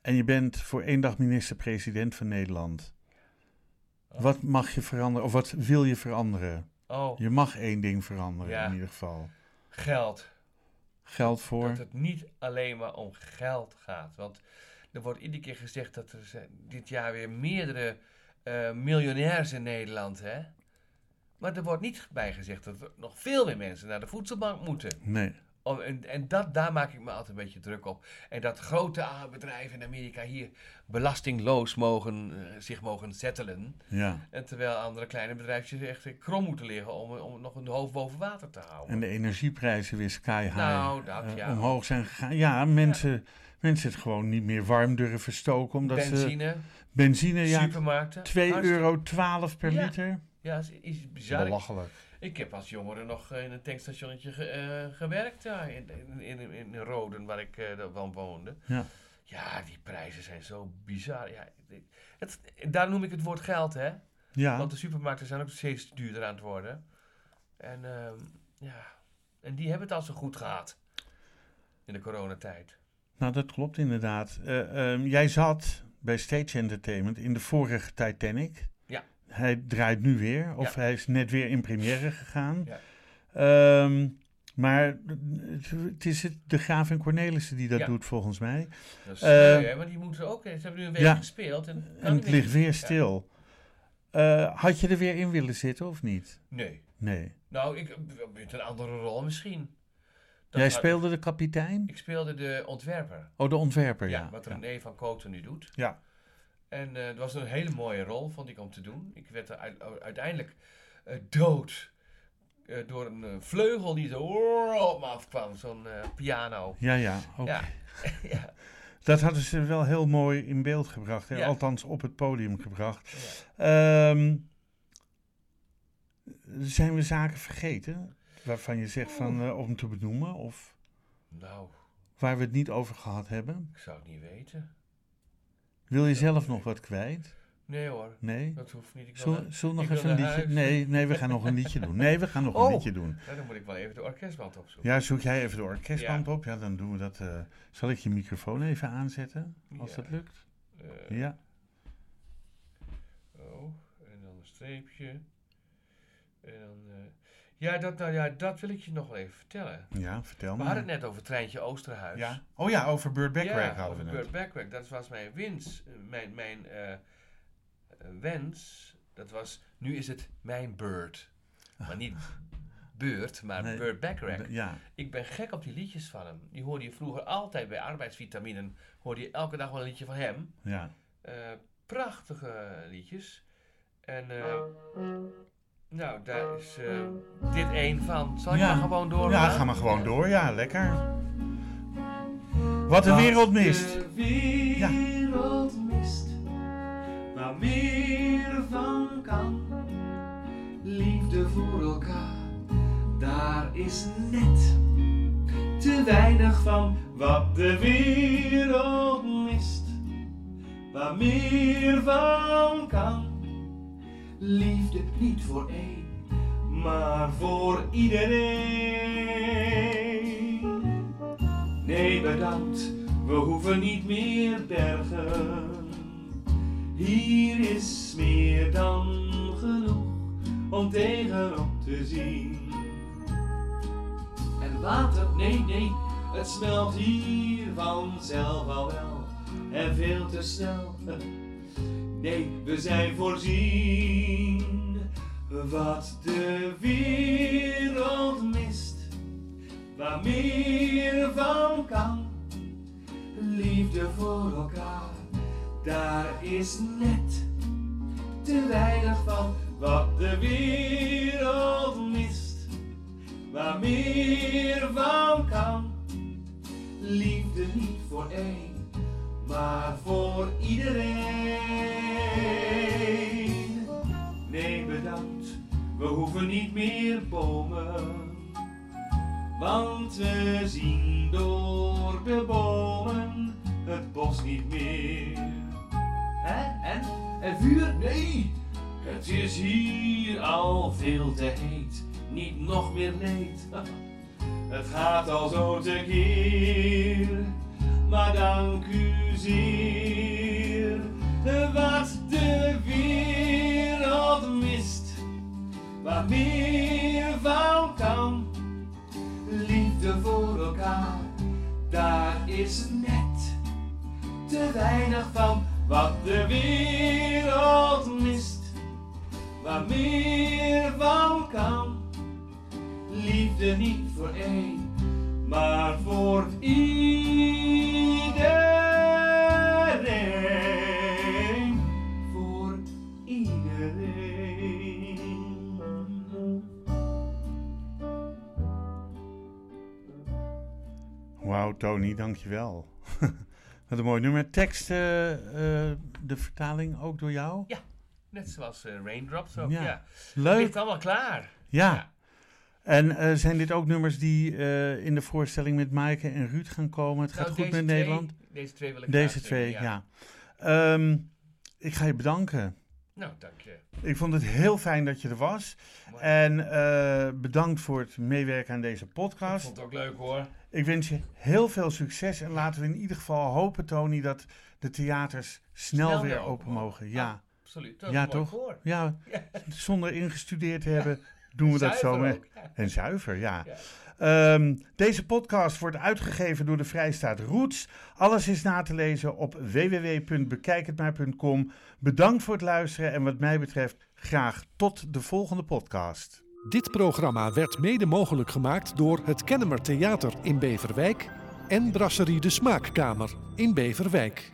En je bent voor één dag minister-president van Nederland. Oh. Wat mag je veranderen, of wat wil je veranderen? Oh, Je mag één ding veranderen Ja. in ieder geval. geld. Geld voor. Dat het niet alleen maar om geld gaat. Want er wordt iedere keer gezegd dat er dit jaar weer meerdere eh, miljonairs in Nederland, hè? Maar er wordt niet bij gezegd dat er nog veel meer mensen naar de voedselbank moeten. Nee. Om- en en dat, daar maak ik me altijd een beetje druk op. En dat grote bedrijven in Amerika hier belastingloos mogen, eh, zich mogen settelen. Ja. En terwijl andere kleine bedrijfjes echt eh, krom moeten liggen om, om nog een hoofd boven water te houden. En de energieprijzen weer sky high Nou, dat, eh, ja. omhoog zijn gegaan. Ja, mensen, mensen het gewoon niet meer warm durven stoken. Omdat ze Benzine, benzine, ja, supermarkten. 2,12 hartstikke- euro per Ja. liter. Ja, is, is bizar. Belachelijk. Ik heb als jongere nog in een tankstationnetje ge- eh, gewerkt daar in, in, in, in Roden, waar ik eh dan woonde. Ja. Ja, die prijzen zijn zo bizar. Ja, het, het- daar noem ik het woord geld, hè. Ja, Want de supermarkten zijn ook steeds duurder aan het worden. En ehm, ja, en die hebben het al zo goed gehad. In de coronatijd. nou dat klopt inderdaad. Eh, ehm, jij zat bij Stage Entertainment in de vorige Titanic. Hij draait nu weer, of Ja. hij is net weer in première gegaan. Ja. Ehm, maar het- is het, de Graaf en Cornelissen die dat Ja. doet, volgens mij. Dat is Eh, die moeten ook... Ze hebben nu een week ja. gespeeld en... En het ligt weer stil. Eh, had je er weer in willen zitten, of niet? Nee. Nee. Nou, ik... Met een andere rol misschien. Dat Jij speelde de kapitein? Ik speelde de ontwerper. Oh, de ontwerper, Ja, wat. René van Kooten nu doet. Ja. En eh, het was een hele mooie rol, vond ik, om te doen. Ik werd er uit- uiteindelijk eh, dood eh, door een vleugel die zo op me afkwam. Zo'n piano. Ja, ja. oké. Ja. ja. Dat hadden ze wel heel mooi in beeld gebracht. Hè? Ja. Althans, op het podium gebracht. Ehm, zijn we zaken vergeten? Waarvan je zegt van, om te benoemen? Of Nou, waar we het niet over gehad hebben? ik zou het niet weten. Wil je zelf nog wat kwijt? Nee hoor, Nee? dat hoeft niet. Ik Zullen we nog even een liedje? huis. Nee, nee, we gaan nog een liedje doen. Nee, we gaan nog Oh. een liedje doen. Nou, dan moet ik wel even de orkestband opzoeken. Ja, zoek jij even de orkestband op? Ja, dan doen we dat. eh, zal ik je microfoon even aanzetten? Als Ja. dat lukt? Eh, Ja. Oh, en dan een streepje. En dan... eh, ja, dat, nou, ja, dat wil ik je nog wel even vertellen. Ja, vertel We me. hadden het net over Treintje Oosterhuis. Ja. Oh ja, over Bird Backrack ja, hadden we het. Backrack. Dat was mijn wens. eh, Mijn, mijn eh, wens. Dat was, nu is het mijn beurt. Maar niet beurt, maar Nee. Burt Backrack. Ja, Ik ben gek op die liedjes van hem. Die hoorde je vroeger altijd bij arbeidsvitaminen. Hoorde je elke dag wel een liedje van hem. ja. Eh, prachtige liedjes. En nou, daar is eh, dit één van. Zal ik Ja. maar gewoon door? Ja, ga maar gewoon door. Ja, lekker. Wat de wereld mist. De wereld mist, waar meer van kan. Liefde voor elkaar, daar is net te weinig van. Wat de wereld mist, waar meer van kan. Liefde niet voor één, maar voor iedereen. Nee, bedankt, we hoeven niet meer bergen. Hier is meer dan genoeg om tegenop te zien. En water, nee, nee, het smelt hier vanzelf al wel. En veel te snel. Nee, we zijn voorzien. Wat de wereld mist waar meer van kan. Liefde voor elkaar, daar is net te weinig van. Wat de wereld mist, waar meer van kan. Liefde niet voor één, maar voor iedereen. Nee, bedankt, we hoeven niet meer bomen. Want we zien door de bomen het bos niet meer. Hè? En? En vuur? Nee! Het is hier al veel te heet. Niet nog meer leed. Het gaat al zo tekeer. Maar dank u zeer. Wat de wereld mist. Waar meer van kan liefde voor elkaar, daar is net te weinig van wat de wereld mist. Waar meer van kan, liefde niet voor één, maar voor iedereen. Voor iedereen. Wauw, Tony, dankjewel. Wat een mooi nummer. Tekst, eh, eh, de vertaling ook door jou? Net zoals eh, Raindrops ook, Ja. ja. Het Leuk. ligt allemaal klaar. Ja. Ja. En eh, zijn dit ook nummers die eh, in de voorstelling met Maaike en Ruud gaan komen? Het gaat Nou, goed met twee- Nederland? Deze twee wil ik Deze twee, ja. Ehm, ik ga je bedanken. Nou, dank je. Ik vond het heel fijn dat je er was. Mooi. En eh, bedankt voor het meewerken aan deze Ik podcast. vond het ook leuk hoor. Ik wens je heel veel succes. En laten we in ieder geval hopen, Tony, dat de theaters snel, Snel weer open mogen. Ja, Absoluut. Dat Ja, toch? Voor. ja, zonder ingestudeerd te hebben, doen we dat zo. Ja. en zuiver, ja. Ja. Ehm, deze podcast wordt uitgegeven door de Vrijstaat Roots. Alles is na te lezen op www.bekijkhetmaar.com. Bedankt voor het luisteren en wat mij betreft graag tot de volgende podcast. Dit programma werd mede mogelijk gemaakt door het Kennemer Theater in Beverwijk en Brasserie de Smaakkamer in Beverwijk.